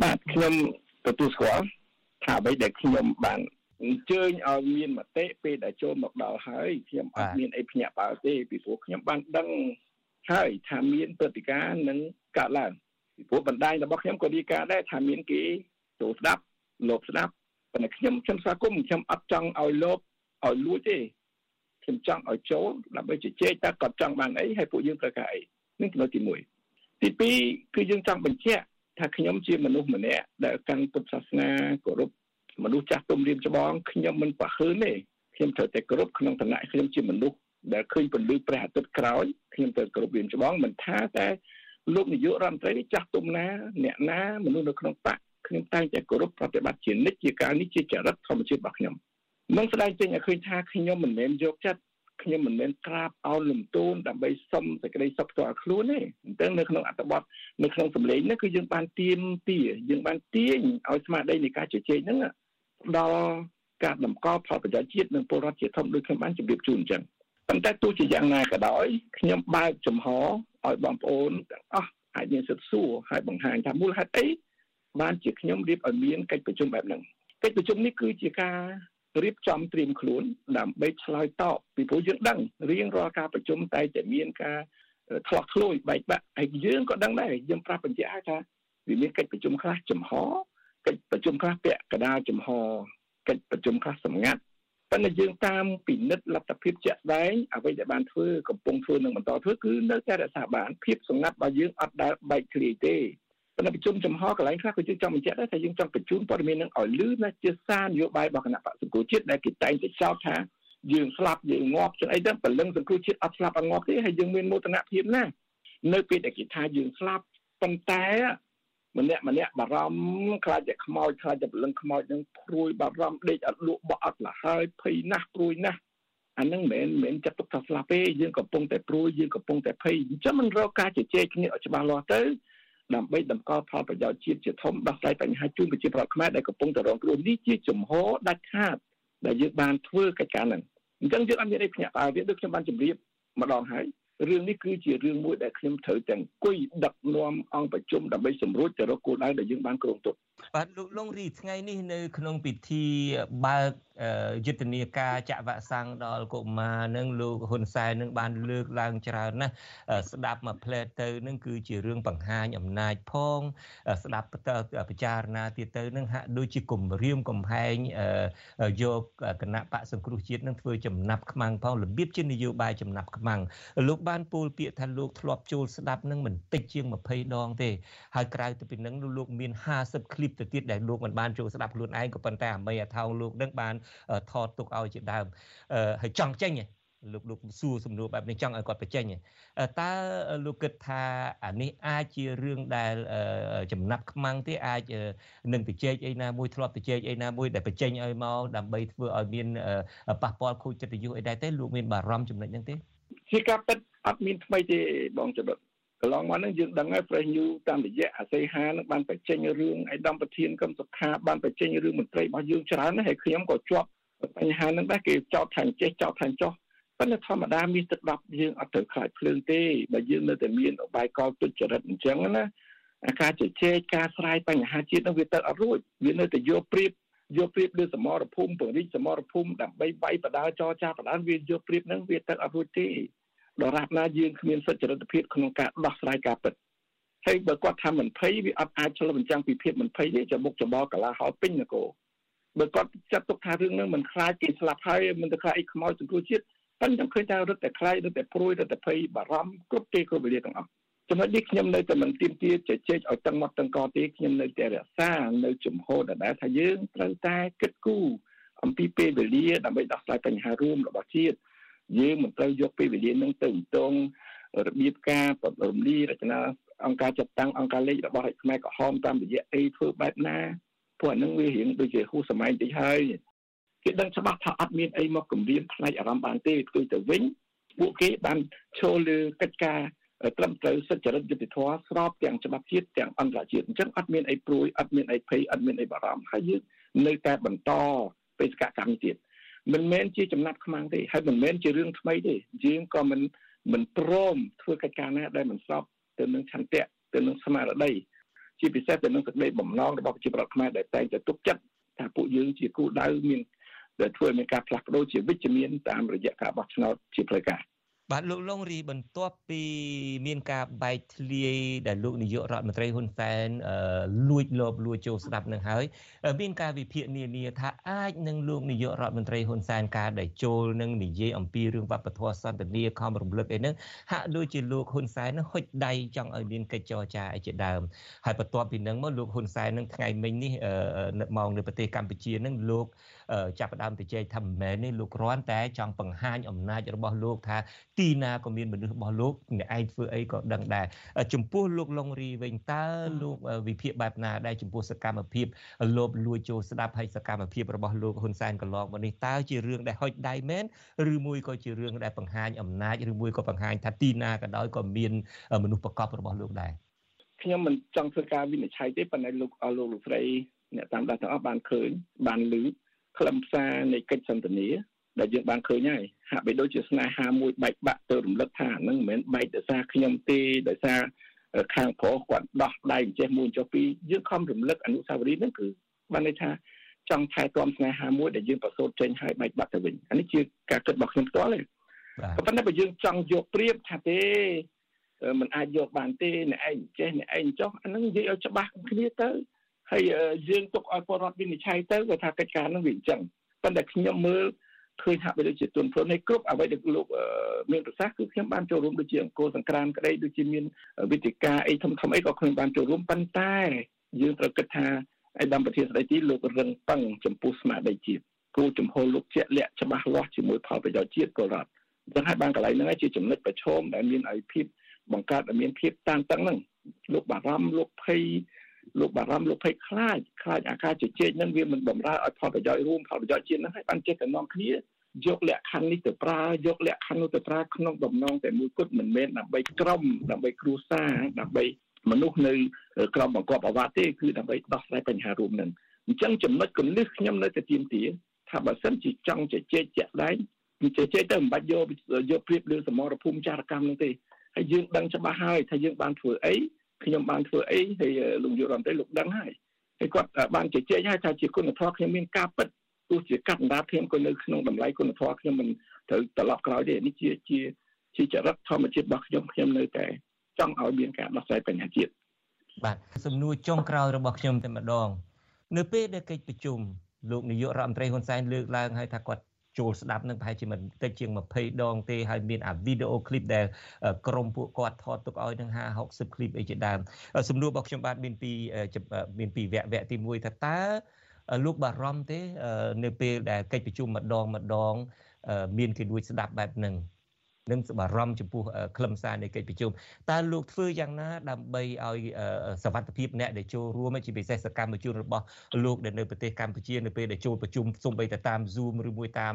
បាទខ្ញុំទទួលស្គាល់ថាអ្វីដែលខ្ញុំបាន អញ្ជើញឲ្យមានមតិពេលដែលចូលមកដល់ហើយខ្ញុំអត់មានអីភ្ញាក់ផ្អើលទេពីព្រោះខ្ញុំបានដឹងហើយថាមានព្រឹត្តិការណ៍នឹងកើតឡើងពីព្រោះបណ្ដាញរបស់ខ្ញុំក៏រាយការណ៍ដែរថាមានគេចូលស្ដាប់លោកស្ដាប់ប៉ុន្តែខ្ញុំខ្ញុំស្វាគមន៍ខ្ញុំអត់ចង់ឲ្យលោកឲ្យលួចទេខ្ញុំចង់ឲ្យចូលដើម្បីជជែកតើគាត់ចង់បានអីហើយពួកយើងត្រូវការអីនេះចំណុចទី1ទី2គឺយើងចង់បញ្ជាក់ថាខ្ញុំជាមនុស្សម្នាក់ដែលកាន់ពុទ្ធសាសនាគោរព មនុស្សចាស់ទុំរៀមច្បងខ្ញុំមិនប្រហើនទេខ្ញុំត្រូវតែគោរពក្នុងឋានៈខ្ញុំជាមនុស្សដែលឃើញពន្លឺព្រះអាទិត្យក្រោយខ្ញុំត្រូវគោរពរៀមច្បងមិនថាតែលោកនាយករដ្ឋមន្ត្រីចាស់ទុំណា អ្នកណាមនុស្សនៅក្នុងបកខ្ញុំតែងតែគោរពប្រតិបត្តិជានិច្ចជាការនេះជាចរិតធម្មជាតិរបស់ខ្ញុំនឹងស្ដែងចេញឲ្យឃើញថាខ្ញុំមិនមែនយកចិត្តខ្ញុំមិនមែនក្រាបអោនលំទោនដើម្បីសុំសេចក្តីសុខផ្ទាល់ខ្លួនទេអញ្ចឹងនៅក្នុងអត្ថបទនៅក្នុងសម្លេងនេះគឺយើងបានទៀមទាយើងបានទាញឲ្យស្មារតីនៃការជជែកហ្នឹង ដល់ការតម្កល់ផលប្រយោជន៍ជាតិនិងពលរដ្ឋជាធំដូចខ្ញុំបានជម្រាបជូនអញ្ចឹងប៉ុន្តែទោះជាយ៉ាងណាក៏ដោយខ្ញុំបើកចំហឲ្យបងប្អូនទាំងអស់អាចមានសិទ្ធិសួរហើយបង្ហាញថាមូលហេតុអីបានជាខ្ញុំរៀបឲ្យមានកិច្ចប្រជុំបែបហ្នឹងកិច្ចប្រជុំនេះគឺជាការរៀបចំត្រៀមខ្លួនដើម្បីឆ្លើយតបពីព្រោះយើងដឹងរៀងរាល់ការប្រជុំតែតែមានការឆ្លោះឆ្លួយបែកបាក់ហើយយើងក៏ដឹងដែរយើងប្រាប់បញ្ជាក់ថាវាមានកិច្ចប្រជុំខ្លះចំហ កិច្ចប្រជុំខ្លះពាក់កណ្ដាលចំហកិច្ចប្រជុំខ្លះសម្ងាត់ប៉ុន្តែយើងតាមពិនិត្យលទ្ធភាពជាក់ស្ដែងអ្វីដែលបានធ្វើកំពុងធ្វើនឹងបន្តធ្វើគឺនៅតែរក្សាបានភាពសម្ងាត់របស់យើងអត់ដែលបែកធ្លាយទេប៉ុន្តែប្រជុំចំហកន្លែងខ្លះក៏យើងចង់បញ្ជាក់ដែរថាយើងចង់បញ្ជូនព័ត៌មាននឹងឲ្យលឺណាជាសារនយោបាយរបស់គណៈបក្សសង្គ្រោះជាតិដែលគេតែងតែចោទថាយើងស្លាប់យើងងាប់ចឹងអីទៅពលឹងសង្គ្រោះជាតិអត់ស្លាប់អត់ងាប់ទេហើយយើងមានមោទនភាពណាស់នៅពេលដែលគេថាយើងស្លាប់ប៉ុន្តែ ម្នាក់ម្នាក់បារម្ភខ្លាចតែខ្មោចខ្លាចតែពលឹងខ្មោចនឹងព្រួយបារម្ភដេកអត់លក់បោះអត់លហើយភ័យណាស់ព្រួយណាស់អានឹងមិនមែនចាត់ទុកថាស្លាប់ទេយើងកំពុងតែព្រួយយើងកំពុងតែភ័យអញ្ចឹងមិនរកការជជែកគ្នាឲ្យច្បាស់លាស់ទៅដើម្បីតម្កល់ផលប្រយោជន៍ជាតិជាធំដោះស្រាយបញ្ហាជូនប្រជាពលរដ្ឋខ្មែរដែលកំពុងតែរងគ្រោះនេះជាចំហដាច់ខាតដែលយើងបានធ្វើកិច្ចការហ្នឹងអញ្ចឹងយើងអត់មានអីភ្ញាក់ផ្អើលទេដូចខ្ញុំបានជម្រាបម្ដងហើយ រឿងនេះគឺជារឿងមួយដែលខ្ញុំត្រូវតែអង្គុយដឹកនាំអង្គប្រជុំដើម្បីសម្រួចទៅរកគោលដៅដែលយើងបានគ្រោងទុក បាទលោកលងរីថ្ងៃនេះនៅក្នុងពិធីបើកយុទ្ធនាការចាក់វ៉ាក់សាំងដល់កុមារនឹងលោកហ៊ុនសែននឹងបានលើកឡើងច្រើនណាស់ស្ដាប់មកផ្លែតទៅនឹងគឺជារឿងបង្ហាញអំណាចផង ស្ដាប់ពិចារណាទៀតទៅនឹងហាក់ដូចជាគំរាមកំហែងយកគណៈបកសង្គ្រោះជាតិនឹងធ្វើចំណាប់ខ្មាំងផងរបៀបជានយោបាយចំណាប់ខ្មាំងលោកបានពោលពាក្យថាលោកធ្លាប់ចូលស្ដាប់នឹងមិនតិចជាង20ដងទេហើយក្រៅទៅពីនឹងលោកមាន50ឃ្លីបទៅទៀតដែលលោកមិនបានចូលស្ដាប់ខ្លួនឯងក៏ប៉ុន្តែអាមីអាថោងលោកនឹងបានថតទុកឲ្យជាដើមហើយចង់ចេញលោកលោកសួរសំណួរបែបនេះចង់ឲ្យគាត់បញ្ចេញតើលោកគិតថាអានេះអាចជារឿងដែលចំណាប់ខ្មាំងទេអាចនឹងទៅជែកអីណាមួយធ្លាប់ទៅជែកអីណាមួយដែលបញ្ចេញឲ្យមកដើម្បីធ្វើឲ្យមានប៉ះពាល់ខូចកិត្តិយសអីដែរទេលោកមានបារម្ភចំណុចហ្នឹងទេជាការពិតអត់មានថ្មីទេបងចដុត កន្លងមកហ្នឹងយើងដឹងហើយ Fresh News តាមរយៈអាស័យហានឹងបានបញ្ចេញរឿងឯកឧត្តមប្រធានកឹមសុខាបានបញ្ចេញរឿងមន្ត្រីរបស់យើងច្រើនហើយខ្ញុំក៏ជាប់បញ្ហាហ្នឹងដែរគេចោទថាចេះចោទថាចោះប៉ុន្តែធម្មតាមានទឹកដប់យើងអត់ត្រូវខ្លាចភ្លើងទេបើយើងនៅតែមានអបាយកលទុច្ចរិតអញ្ចឹងណាអាការជជែកការស្រាយបញ្ហាជាតិនោះវាទៅអត់រួចវានៅតែយកព្រៀបយកព្រៀបលើសមរភូមិពង្រីកសមរភូមិដើម្បីវាយបដាចរចាបដាវាយកព្រៀបហ្នឹងវាទៅអត់រួចទេ ដរាបណាយើងគ្មានសុចរិតភាពក្នុងការដោះស្រាយការពិតហើយបើគាត់ថាមិនភ័យវាអត់អាចឆ្លុះបញ្ចាំងពីភាពមិនភ័យទេចំមុខចំបកលាហោពេញនគរបើគាត់ចាត់ទុកថារឿងហ្នឹងមិនខ្លាចគេស្លាប់ហើយមិនទៅខ្លាចអីខ្មោចសង្គ្រោះជាតិប៉ុន្តែខ្ញុំឃើញថារត់តែខ្លាចរត់តែព្រួយរត់តែភ័យបារម្ភគ្រប់ពេលគ្រប់វេលាទាំងអស់ចំណុចនេះខ្ញុំនៅតែមិនទៀមទាជជែកឲ្យតឹងមកតឹងកទេខ្ញុំនៅតែរក្សានៅជំហរដដែលថាយើងត្រូវតែគិតគូរអំពីពេលវេលាដើម្បីដោះស្រាយបញ្ហារួមរបស់ជាតិ យើងមិនត្រូវយកពេលវេលានឹងទៅតងរបៀបការរំលាយរចនាអង្គការចាត់តាំងអង្គការលេខរបស់រដ្ឋខ្មែរក្រហមតាមរយៈអីធ្វើបែបណាពួកអានឹងវារៀងដូចជាហួសសម័យតិចហើយគេដឹងច្បាស់ថាអត់មានអីមកគម្រាមផ្នែកអារម្មណ៍បានទេផ្ទុយទៅវិញពួកគេបានឈលលើកិច្ចការត្រឹមត្រូវសិទ្ធិចរិតយុត្តិធម៌ស្របទាំងច្បាប់ជាតិទាំងអន្តរជាតិអញ្ចឹងអត់មានអីព្រួយអត់មានអីភ័យអត់មានអីបារម្ភហើយយើងនៅតែបន្តបេសកកម្មទៀត មិនមែនជាចំណាត់ខ្មាំងទេហើយមិនមែនជារឿងថ្មីទេយើងក៏មិនមិនព្រមធ្វើកិច្ចការណាដែលមិនស្របទៅនឹងឆន្ទៈទៅនឹងស្មារតីជាពិសេសទៅនឹងសេចក្តីបំណងរបស់ប្រជាប្រដ្ឋខ្មែរដែលតែងតែទុកចិត្តថាពួកយើងជាគូដៅមានដែលធ្វើឲ្យមានការផ្លាស់ប្ដូរជាវិជ្ជមានតាមរយៈការបោះឆ្នោតជាផ្លូវការ បាទលោកលងរីបន្ទាប់ពីមានការបែកធ្លាយដែលលោកនាយករដ្ឋមន្ត្រីហ៊ុនសែនលួចលបលួចចូលស្ដាប់នឹងហើយមានការវិភាគនានាថាអាចនឹងលោកនាយករដ្ឋមន្ត្រីហ៊ុនសែនការដែលចូលនឹងនិយាយអំពីរឿងវប្បធម៌សន្តិនិកខំរំលឹកអីហ្នឹងហាក់ដូចជាលោកហ៊ុនសែននឹងហុចដៃចង់ឲ្យមានកិច្ចចរចាអីជាដើមហើយបន្ទាប់ពីហ្នឹងមកលោកហ៊ុនសែននឹងថ្ងៃមិញនេះនៅម៉ោងនៅប្រទេសកម្ពុជានឹងលោកចាប់ផ្ដើមទៅជែកថាមិនមែននេះលោកគ្រាន់តែចង់បង្ហាញអំណាចរបស់លោកថាទីណាក៏មានមនុស្សរបស់លោកអ្នកឯងធ្វើអីក៏ដឹងដែរចំពោះលោកលងរីវិញតើលោកវិភាគបែបណាដែរចំពោះសកម្មភាពលោបលួចចូលស្ដាប់ហើយសកម្មភាពរបស់លោកហ៊ុនសែនកន្លងមកនេះតើជារឿងដែលហុចដៃមែនឬមួយក៏ជារឿងដែលបង្ហាញអំណាចឬមួយក៏បង្ហាញថាទីណាក៏ដោយក៏មានមនុស្សប្រកបរបស់លោកដែរខ្ញុំមិនចង់ធ្វើការវិនិច្ឆ័យទេប៉ុន្តែលោកអស់លោកលោកស្រីអ្នកតាមដានទាំងអស់បានឃើញបានឮ ខ្លឹមសារនៃកិច្ចសន្ទនាដែលយើងបានឃើញហើយហាក់បីដូចជាស្នេហាមួយបែកបាក់ទៅរំលឹកថាហ្នឹងមិនមែនបែកដោយសារខ្ញុំទេដោយសារខាងប្រុសគាត់ដោះដៃចេះមួយចុះពីរយើងខំរំលឹកអនុស្សាវរីយ៍ហ្នឹងគឺបានន័យថាចង់ថែទាំស្នេហាមួយដែលយើងប្រសូតចេញឲ្យបែកបាក់ទៅវិញអានេះជាការគិតរបស់ខ្ញុំផ្ទាល់ទេប៉ុន្តែបើយើងចង់យកព្រៀបថាទេมันអាចយកបានទេអ្នកឯងចេះអ្នកឯងចុះអាហ្នឹងនិយាយឲ្យច្បាស់គ្នាទៅ ហើយយើងទុកឲ្យពលរដ្ឋវិនិច្ឆ័យទៅគាត់ថាកិច្ចការហ្នឹងវាអញ្ចឹងប៉ុន្តែខ្ញុំមើលឃើញហាក់បីដូចជាទុនព្រលនៃគ្រប់អ្វីដែលលោកមានប្រសាសន៍គឺខ្ញុំបានចូលរួមដូចជាអង្គរសង្ក្រាមក្តីដូចជាមានវិទ្យការអីធំធំអីក៏ខ្ញុំបានចូលរួមប៉ុន្តែយើងត្រូវគិតថាឯកឧត្តមប្រធានស្ដីទីលោករឹងប៉ឹងចំពោះស្មារតីជាតិគោលចំហលោកជាក់លាក់ច្បាស់លាស់ជាមួយផលប្រយោជន៍ជាតិពលរដ្ឋអញ្ចឹងហើយបានកន្លែងហ្នឹងជាចំណុចប្រឈមដែលមានឲ្យភាពបង្កើតឲ្យមានភាពតានតឹងហ្នឹងលោកបារម្ភលោកភ័យ លោកបារម្ភលោកភ័យខ្លាចខ្លាចអាការជជែកនឹងវាមិនបំរើឲ្យផលប្រយោជន៍រួមផលប្រយោជន៍ជាតិនឹងឲ្យបានចេះតែនាំគ្នាយកលក្ខខណ្ឌនេះទៅប្រើយកលក្ខខណ្ឌនោះទៅប្រើក្នុងបំណងតែមួយគត់មិនមែនដើម្បីក្រុមដើម្បីគ្រួសារដើម្បីមនុស្សនៅក្រមបង្គាប់អាវ៉ាទេគឺដើម្បីដោះស្រាយបញ្ហារួមនឹងអញ្ចឹងចំណុចគន្លឹះខ្ញុំនៅតែទៀមទាថាបើសិនជាចង់ជជែកជាក់ដែងជជែកទៅមិនបាច់យកយកព្រៀបលើសមរភូមិចារកម្មនោះទេហើយយើងដឹងច្បាស់ហើយថាយើងបានធ្វើអី ខ្ញុំបានធ្វើអីហើយលោកយុរដ្ឋមន្ត្រីលោកដឹងហើយហើយគាត់បានជជែកហើយថាជាគុណធម៌ខ្ញុំមានការពិតទោះជាកាត់អណ្ដាតខ្ញុំក៏នៅក្នុងតម្លៃគុណធម៌ខ្ញុំមិនត្រូវត្រឡប់ក្រោយទេនេះជាជាជាចរិតធម្មជាតិរបស់ខ្ញុំខ្ញុំនៅតែចង់ឲ្យមានការដោះស្រាយបញ្ហាជាតិបាទសំណួរចុងក្រោយរបស់ខ្ញុំតែម្ដង នៅពេលដែលកិច្ចប្រជុំលោកនាយករដ្ឋមន្ត្រីហ៊ុនសែនលើកឡើងហើយថាគាត់ ចូលស្ដាប់នឹងប្រហែលជាមិនតិចជាង20ដងទេហើយមានអាវីដេអូឃ្លីបដែលក្រុមពួកគាត់ថតទុកឲ្យនឹង50 60ឃ្លីបអីជាដើមសំណួររបស់ខ្ញុំបាទមានពីមានពីវគ្គវគ្គទី1ថាតើលោកបារម្ភទេ នៅពេលដែលកិច្ចប្រជុំម្ដងម្ដង មានគេលួចស្ដាប់បែបហ្នឹង និងបារម្ភចំពោះខ្លឹមសារនៃកិច្ចប្រជុំតើលោកធ្វើយ៉ាងណាដើម្បីឲ្យសវត្ថភាពអ្នកដែលចូលរួមជាពិសេសសកម្មជនរបស់លោកដែលនៅប្រទេសកម្ពុជានៅពេលដែលចូលប្រជុំសូម្បីតែតាម Zoom ឬមួយតាម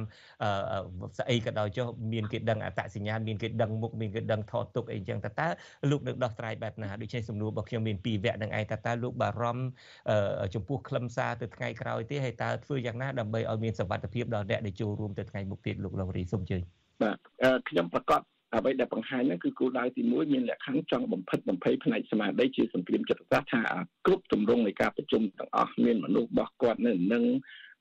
ស្អីក៏ដោយចុះមានគេដឹងអត្តសញ្ញាណមានគេដឹងមុខមានគេដឹងថតទុកអីចឹងតើតើលោកនឹងដោះស្រាយបែបណាដូចជាសំណួររបស់ខ្ញុំមានពីរវគ្គនឹងឯងតើតើលោកបារម្ភចំពោះខ្លឹមសារទៅថ្ងៃក្រោយទេហើយតើធ្វើយ៉ាងណាដើម្បីឲ្យមានសវត្ថភាពដល់អ្នកដែលចូលរួមទៅថ្ងៃមុខទៀតលោកលោករីសូមជើញ បាទខ្ញុំប្រកាសអ្វីដែលបង្ហាញហ្នឹងគឺគោលដៅទី1មានលក្ខខណ្ឌចង់បំផិតបំភ័យផ្នែកស្មារតីជាសង្គ្រាមចិត្តសាស្ត្រថាគ្រប់ទម្រង់នៃការប្រជុំទាំងអស់មានមនុស្សរបស់គាត់នៅនឹង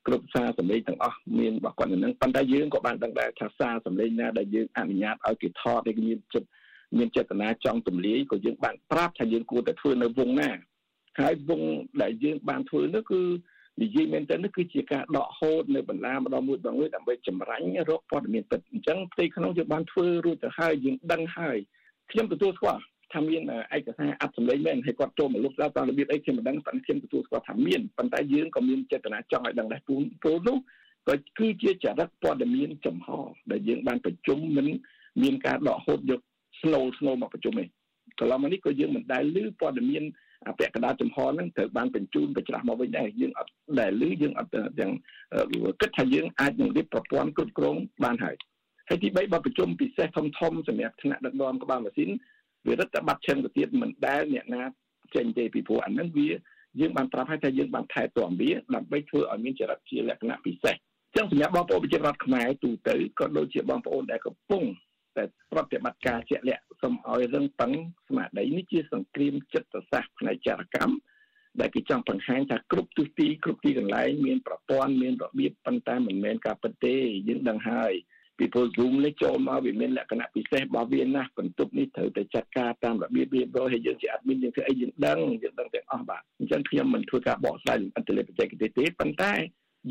គ្រប់សារសម្លេងទាំងអស់មានរបស់គាត់នៅនឹងប៉ុន្តែយើងក៏បានដឹងដែរថាសារសម្លេងណាដែលយើងអនុញ្ញាតឲ្យគេថតឲ្យមានចិត្តមានចេតនាចង់ទម្លាយក៏យើងបានប្រាប់ថាយើងគួរតែធ្វើនៅវងណាហើយវងដែលយើងបានធ្វើនោះគឺ និយាយមែនតើនេះគឺជាការដកហូតនៅបណ្ដាម្ដងមួយដងមួយដើម្បីចម្រាញ់រកព័ត៌មានពិតអញ្ចឹងផ្ទៃក្នុងយើងបានធ្វើរួចទៅហើយយើងដឹងហើយខ្ញុំទទួលស្គាល់ថាមានឯកសារអត្តសម្លេងមែនហើយគាត់ចូលមកលុបដល់តាមរបៀបអីខ្ញុំមិនដឹងប៉ុន្តែខ្ញុំទទួលស្គាល់ថាមានប៉ុន្តែយើងក៏មានចេតនាចង់ឲ្យដឹងដែរពូនពូននោះក៏គឺជាចរិតព័ត៌មានចំហដែលយើងបានប្រជុំមិនមានការដកហូតយកស្នូលស្នូលមកប្រជុំទេកន្លងមកនេះក៏យើងមិនដែលឮព័ត៌មាន អពាក់កណ្ដាលចំហហ្នឹងត្រូវបានបញ្ជូនបញ្ច្រាស់មកវិញដែរយើងអត់ដែលឮយើងអត់ទាំងគិតថាយើងអាចនឹងរៀបប្រព័ន្ធគ្រប់គ្រងបានហើយហើយទី3បើប្រជុំពិសេសធំធំសម្រាប់ថ្នាក់ដឹកនាំក្បាលម៉ាស៊ីនវារដ្ឋបတ်ឈឹងទៅទៀតមិនដែលអ្នកណាចេញទេពីព្រោះអាហ្នឹងវាយើងបានប្រាប់ឲ្យថាយើងបានថែទាំវាដើម្បីធ្វើឲ្យមានចរិតជាលក្ខណៈពិសេសចឹងសម្រាប់បងប្អូនប្រជាពលរដ្ឋខ្មែរទូទៅក៏ដូចជាបងប្អូនដែលកំពុងតែប្រតិបត្តិការជាក់លាក់ សូមឲ្យរឹងប៉ឹងស្មារតីនេះជាសង្គ្រាមចិត្តសាស្ត្រផ្នែកចារកម្មដែលគេចង់បង្ហាញថាគ្រប់ទិសទីគ្រប់ទីកន្លែងមានប្រព័ន្ធមានរបៀបប៉ុន្តែមិនមែនការពិតទេយើងដឹងហើយពីព្រោះ Zoom នេះចូលមកវាមានលក្ខណៈពិសេសរបស់វាណាស់បន្ទប់នេះត្រូវតែចាត់ការតាមរបៀបរៀបរយហើយយើងជា admin យើងធ្វើអីយើងដឹងយើងដឹងទាំងអស់បាទអញ្ចឹងខ្ញុំមិនធ្វើការបកស្រាយអន្តរជាតិបច្ចេកទេសទេប៉ុន្តែ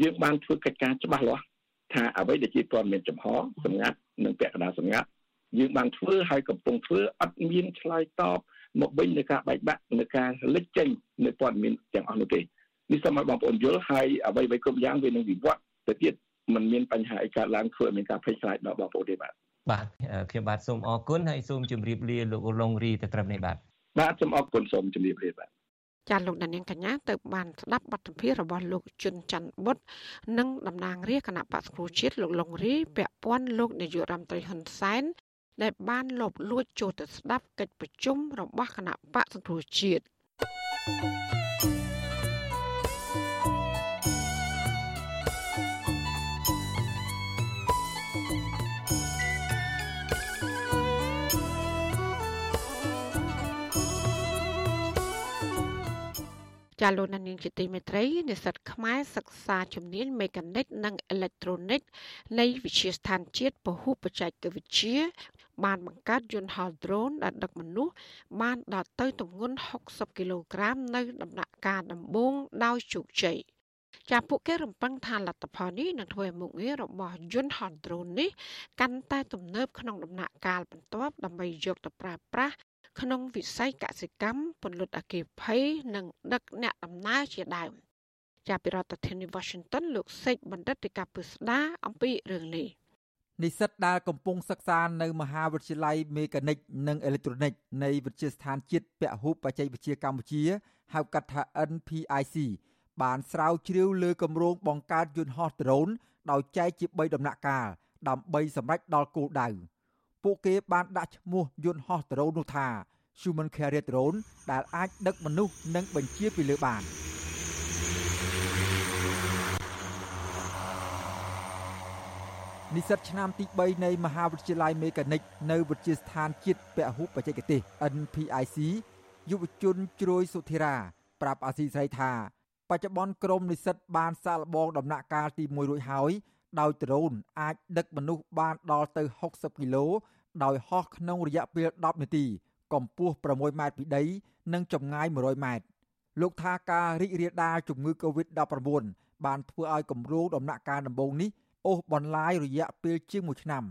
យើងបានធ្វើកិច្ចការច្បាស់លាស់ថាអ្វីដែលជាព័ត៌មានចំហសម្ងាត់និងពាក់កណ្ដាលសម្ងាត់ យើងបានធ្វើហើយកំពុងធ្វើអត់មានឆ្លើយតបមកវិញនៃការបែកបាក់នៃការលេចចេញនៃព័ត៌មានទាំងអស់នោះទេនេះសូមឲ្យបងប្អូនយល់ហើយអ្វីៗគ្រប់យ៉ាងវានឹងវិវត្តទៅទៀតมันមានបញ្ហាអីកើតឡើងធ្វើឲ្យមានការភ័យខ្លាចដល់បងប្អូនទេបាទបាទខ្ញុំបាទសូមអរគុណហើយសូមជម្រាបលាលោកលងរីទៅត្រឹមនេះបាទបាទសូមអរគុណសូមជម្រាបលាបាទចាលោកដានៀងកញ្ញាទៅបានស្ដាប់បទសម្ភាសន៍របស់លោកជុនច័ន្ទបុតនិងតំណាងរាជគណៈបក្សគ្រូជាតិលោកលងរីពាក់ព័ន្ធលោកនាយករដ្ឋមន្ត្រីហ៊ុនសែន ដែលបានលបលួចចូលទៅស្ដាប់កិច្ចប្រជុំរបស់គណៈបកសង្គ្រោះជាតិចាលោកនាងជាទីមេត្រីនិស្សិតខ្មែរសិក្សាជំនាញមេកានិកនិងអេឡិចត្រូនិកនៃវិទ្យាស្ថានជាតិពហុបច្ចេកវិទ្យា បានបង្កើតយន្តហោះ drone ដែលដឹកមនុស្សបានដល់ទៅទម្ងន់60គីឡូក្រាមនៅដំណាក់កាលដំបូងដោយជោគជ័យចាពួកគេរំពឹងថាលទ្ធផលនេះនឹងធ្វើឲ្យមុខងាររបស់យន្តហោះ drone នេះកាន់តែទំនើបក្នុងដំណាក់កាលបន្ទាប់ដើម្បីយកទៅប្រើប្រាស់ក្នុងវិស័យកសិកម្មពន្លត់អគិភ័យនិងដឹកអ្នកដំណើរជាដើមជាពីរដ្ឋធានី Washington លោកសេកបណ្ឌិតទីកាពឹស្ដាអំពីរឿងនេះ និស្សិតដែលកំពុងសិក្សានៅមហាវិទ្យាល័យមេកានិកនិងអេឡិចត្រូនិកនៃវិទ្យាស្ថានជាតិពហុបច្ចេកវិទ្យាកម្ពុជាហៅកាត់ថា NPIC បានស្រាវជ្រាវលើគម្រោងបង្កើតយន្តហោះដ្រូនដោយចែកជា3ដំណាក់កាលដើម្បីសម្រេចដល់គោលដៅ។ពួកគេបានដាក់ឈ្មោះយន្តហោះដ្រូននោះថា Human Carrier Drone ដែលអាចដឹកមនុស្សនិងបញ្ជាពីលើបាន និស្សិតឆ្នាំទី3នៃមហាវិទ្យាល័យមេកានិកនៅវិទ្យាស្ថានជាតិពហុបច្ចេកទេស NPIC យុវជនជ្រោយសុធិរា ប្រាប់អាស៊ីសេរីថា បច្ចុប្បន្នក្រុមនិស្សិតបានសាកល្បងដំណាក់កាលទី1រួចហើយដោយដ្រូនអាចដឹកមនុស្សបានដល់ទៅ60គីឡូដោយហោះក្នុងរយៈពេល10នាទី កម្ពស់6ម៉ែត្រពីដី និងចម្ងាយ100ម៉ែត្រលោកថាការរីករាលដាលជំងឺ Covid-19 បានធ្វើឲ្យគម្រោងដំណាក់កាលដំបូងនេះ អូសបន្លាយរយៈពេលជាង1ឆ្នាំ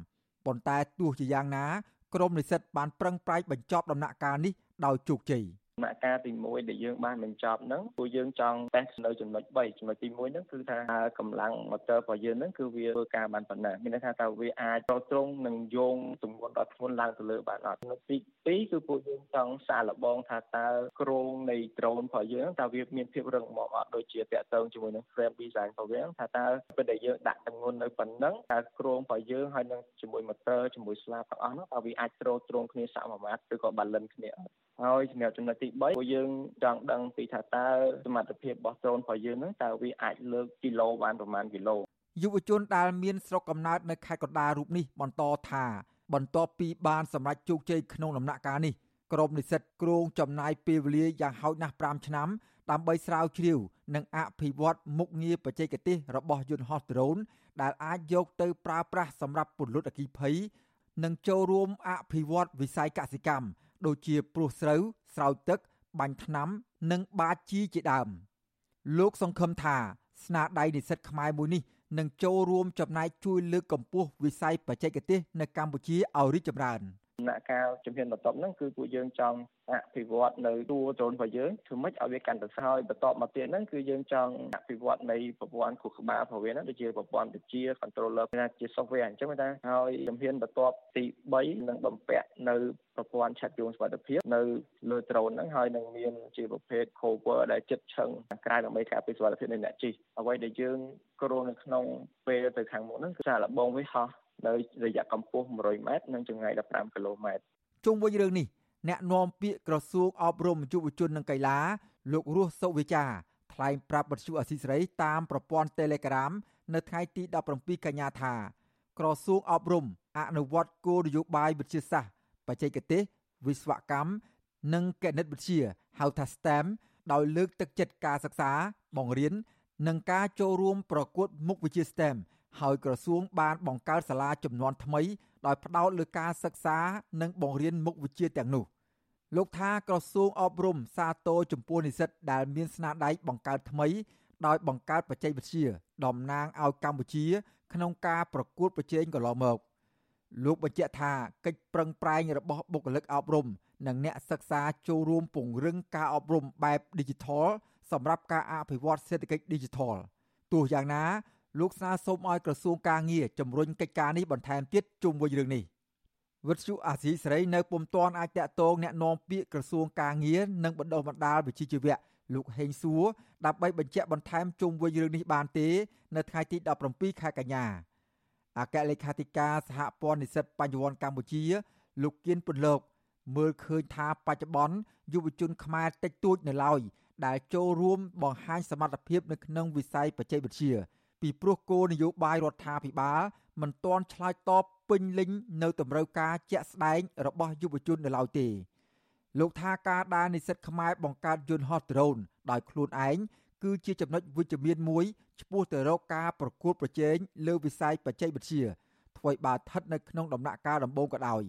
ប៉ុន្តែទោះជាយ៉ាងណា ក្រុមនិស្សិតបានប្រឹងប្រែងបញ្ចប់ដំណាក់កាលនេះដោយជោគជ័យ ដំណាក់កាលទី1ដែលយើងបានបញ្ចប់ហ្នឹងព្រោះយើងចង់តេស្តនៅចំណុច3ចំណុចទី1ហ្នឹងគឺថាកម្លាំង motor របស់យើងហ្នឹងគឺវាធ្វើការបានប៉ុណ្ណាមានន័យថាតើវាអាចប្រត្រង់និងយោងទម្ងន់ដល់ធ្ងន់ឡើងទៅលើបានអត់ចំណុចទី2គឺពួកយើងចង់សាកល្បងថាតើគ្រោងនៃ drone របស់យើងតើវាមានភាពរឹងមាំអត់ដូចជាតាក់ទងជាមួយនឹង frame design របស់វាថាតើពេលដែលយើងដាក់ទម្ងន់នៅប៉ុណ្ណឹងតើគ្រោងរបស់យើងហើយនឹងជាមួយ motor ជាមួយស្លាបទាំងអស់នោះតើវាអាចទ្រទ្រង់គ្នាសមមាត្រឬក៏ balance គ្នាអត់ ហើយសម្រាប់ចំណុចទី3ពួកយើងចង់ដឹងពីថាតើសមត្ថភាពរបស់ដ្រូនរបស់យើងហ្នឹងតើវាអាចលើកគីឡូបានប្រមាណគីឡូយុវជនដែលមានស្រុកកំណើតនៅខេត្តកណ្ដាលរូបនេះបន្តថាបន្ទាប់ពីបានសម្រេចជោគជ័យក្នុងដំណាក់កាលនេះក្រុមនិស្សិតគ្រោងចំណាយពេលវេលាយ៉ាងហោចណាស់5ឆ្នាំដើម្បីស្រាវជ្រាវនិងអភិវឌ្ឍមុខងារបច្ចេកទេសរបស់យន្តហោះដ្រូនដែលអាចយកទៅប្រើប្រាស់សម្រាប់ពន្លត់អគ្គិភ័យនិងចូលរួមអភិវឌ្ឍវិស័យកសិកម្ម ដូចជាព្រួសស្រូវស្រោចទឹក បាញ់ថ្នាំ និងបាចជីជាដើម លោកសង្ឃឹមថា ស្នាដៃនិស្សិតខ្មែរមួយនេះនឹងចូលរួមចំណែកជួយលើកកម្ពស់វិស័យបច្ចេកទេសនៅកម្ពុជាឲ្យរីកចម្រើន។ ដំណាក់កាលជំហានបន្ទាប់ហ្នឹងគឺពួកយើងចង់អភិវឌ្ឍនៅតួដ្រូនរបស់យើងធ្វើម៉េចឲ្យវាកាន់តែស្ហើយបន្ទាប់មកទៀតហ្នឹងគឺយើងចង់អភិវឌ្ឍនៃប្រព័ន្ធខួរក្បាលរបស់វាហ្នឹងដូចជាប្រព័ន្ធវិទ្យា controller ជា software អញ្ចឹងណាហើយជំហានបន្ទាប់ទី3នឹងបំពាក់នៅប្រព័ន្ធឆាត់យងសុវត្ថិភាពនៅលើដ្រូនហ្នឹងហើយនឹងមានជាប្រភេទ cover ដែលចិត្តឆឹងក្រៅដើម្បីការពារសុវត្ថិភាពនៃអ្នកជិះអ្វីដែលយើងគ្រោងនៅក្នុងពេលទៅខាងមុខហ្នឹងគឺសារលបងវាហោះ នៅរយៈកម្ពស់100ម៉ែត្រនិងចម្ងាយ15គីឡូម៉ែត្រជុំវិញរឿងនេះអ្នកនាំពាក្យក្រសួងអប់រំយុវជននិងកីឡាលោករស់សុវិចាថ្លែងប្រាប់បទសុអសីសេរីតាមប្រព័ន្ធ Telegram នៅថ្ងៃទី17កញ្ញាថាក្រសួងអប់រំអនុវត្តគោលនយោបាយវិទ្យាសាស្ត្របច្ចេកទេសវិស្វកម្មនិងគណិតវិទ្យាហៅថា STEM ដោយលើកទឹកចិត្តការសិក្សា បង្រៀននិងការចូលរួមប្រកួតមុខវិជ្ជា STEM ហើយក្រសួងបានបង្កើតសាលាចំនួនថ្មីដោយផ្ដោតលើការសិក្សានិងបង្រៀនមុខវិជ្ជាទាំងនោះលោកថាក្រសួងអប់រំសាទរចំពោះនិស្សិតដែលមានស្នាដៃបង្កើតថ្មី ដោយបង្កើតបច្ចេកវិទ្យាតំណាងឲ្យកម្ពុជា ក្នុងការប្រកួតប្រជែងកន្លងមកលោកបញ្ជាក់ថាកិច្ចប្រឹងប្រែងរបស់បុគ្គលិកអប់រំ និងអ្នកសិក្សាចូលរួមពង្រឹងការអប់រំបែប Digital សម្រាប់ការអភិវឌ្ឍសេដ្ឋកិច្ច Digital ទោះយ៉ាងណា លោកស្នើសុំឲ្យក្រសួងការងារជំរុញកិច្ចការនេះបន្ថែមទៀតជុំវិញរឿងនេះវិទ្យុអាស៊ីសេរីនៅពុំទាន់អាចតាក់ទងแนะនាំពាក្យក្រសួងការងារនិងបណ្ដុះបណ្ដាលវិជ្ជាជីវៈលោកហេងសួរដើម្បីបញ្ជាក់បន្ថែមជុំវិញរឿងនេះបានទេ នៅថ្ងៃទី17ខែកញ្ញាអគ្គលេខាធិការសហព័ន្ធនិស្សិតបញ្ញវន្តកម្ពុជា លោកគៀនពន្លកមើលឃើញថាបច្ចុប្បន្នយុវជនខ្មែរតិចតួចនៅឡើយដែលចូលរួមបង្ហាញសមត្ថភាពនៅក្នុងវិស័យបច្ចេកវិទ្យា ពីព្រោះគោលនយោបាយរដ្ឋាភិបាលមិនទាន់ឆ្លើយតបពេញលេញនៅតម្រូវការជាក់ស្ដែងរបស់យុវជននៅឡើយទេលោកថាការដែលនិស្សិតខ្មែរបង្កើតយន្តហោះដ្រូនដោយខ្លួនឯងគឺជាចំណុចវិជ្ជមានមួយឆ្ពោះទៅរកការប្រកួតប្រជែងលើវិស័យបច្ចេកវិទ្យាធ្វើឲ្យបើស្ថិតនៅក្នុងដំណាក់កាលដំបូងក៏ដោយ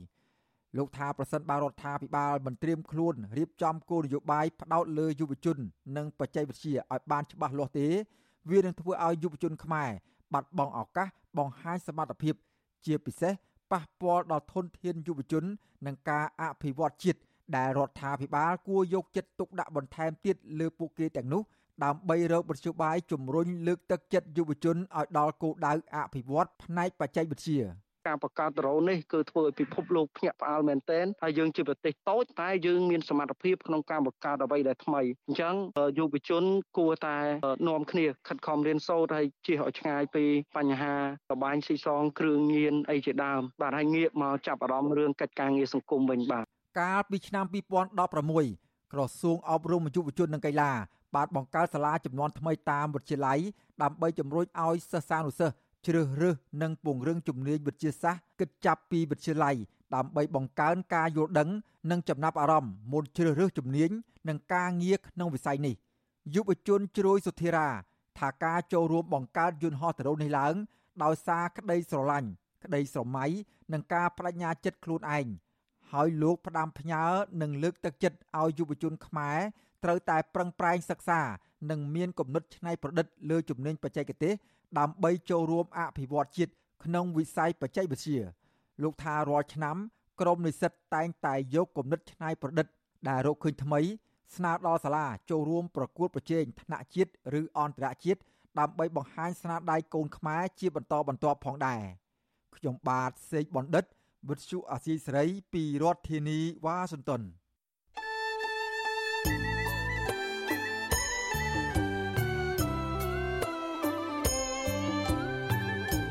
លោកថាប្រសិនបើរដ្ឋាភិបាលមិនត្រៀមខ្លួនរៀបចំគោលនយោបាយផ្ដោតលើយុវជន និងបច្ចេកវិទ្យាឲ្យបានច្បាស់លាស់ទេ វានឹងធ្វើឲ្យយុវជនខ្មែរបាត់បង់ឱកាសបង្ហាញសមត្ថភាព ជាពិសេសប៉ះពាល់ដល់ធនធានយុវជន និងការអភិវឌ្ឍជាតិដែលរដ្ឋាភិបាលគួរយកចិត្តទុកដាក់បន្ថែមទៀតលើពួកគេទាំងនោះដើម្បីរកមធ្យោបាយជំរុញលើកទឹកចិត្តយុវជនឲ្យដល់គោលដៅអភិវឌ្ឍផ្នែកបច្ចេកវិទ្យា ការបង្កើតដ្រូននេះគឺធ្វើឲ្យពិភពលោកភ្ញាក់ផ្អើលមែនទែនហើយយើងជាប្រទេសតូចតែយើងមានសមត្ថភាពក្នុងការបង្កើតអ្វីដែលថ្មីអញ្ចឹងយុវជនគួរតែនាំគ្នាខិតខំរៀនសូត្រហើយជៀសឲ្យឆ្ងាយពីបញ្ហារបាញ់ស៊ីសងគ្រឿងញៀនអីជាដើមបាទហើយងាកមកចាប់អារម្មណ៍រឿងកិច្ចការងារសង្គមវិញបាទកាលពីឆ្នាំ2016ក្រសួងអប់រំយុវជននិងកីឡាបានបង្កើតសាលាចំនួនថ្មីតាមវិទ្យាល័យដើម្បីជំរុញឲ្យសិស្សានុសិស្ស ជ្រើសរើសនិងពង្រឹងជំនាញវិទ្យាសាស្ត្រគិតចាប់ពីវិទ្យាល័យដើម្បីបង្កើនការយល់ដឹង និងចំណាប់អារម្មណ៍មុនជ្រើសរើសជំនាញនិងការងារក្នុងវិស័យនេះយុវជនជ្រោយសុធិរាថាការចូលរួមបង្កើតយន្តហោះដ្រូននេះឡើង ដោយសារក្តីស្រឡាញ់ក្តីស្រមៃនិងការបដិញ្ញាចិត្តខ្លួនឯងហើយលោកផ្ដាំផ្ញើនិងលើកទឹកចិត្តឲ្យយុវជនខ្មែរត្រូវតែប្រឹងប្រែងសិក្សា និងមានគំនិតច្នៃប្រឌិតលើជំនាញបច្ចេកទេស ដើម្បីចូលរួមអភិវឌ្ឍជាតិក្នុងវិស័យបច្ចេកវិទ្យាលោកថារាល់ឆ្នាំក្រមនិស្សិតតែងតែយកគំនិតច្នៃប្រឌិត ដែលរកឃើញថ្មី ស្នើដល់សាលាចូលរួមប្រកួតប្រជែងថ្នាក់ជាតិឬអន្តរជាតិដើម្បីបង្ហាញស្នាដៃកូនខ្មែរជាបន្តបន្ទាប់ផងដែរខ្ញុំបាទសេកបណ្ឌិតវិទ្យុអាស៊ីសេរីពីរដ្ឋធានីវ៉ាស៊ីនតោន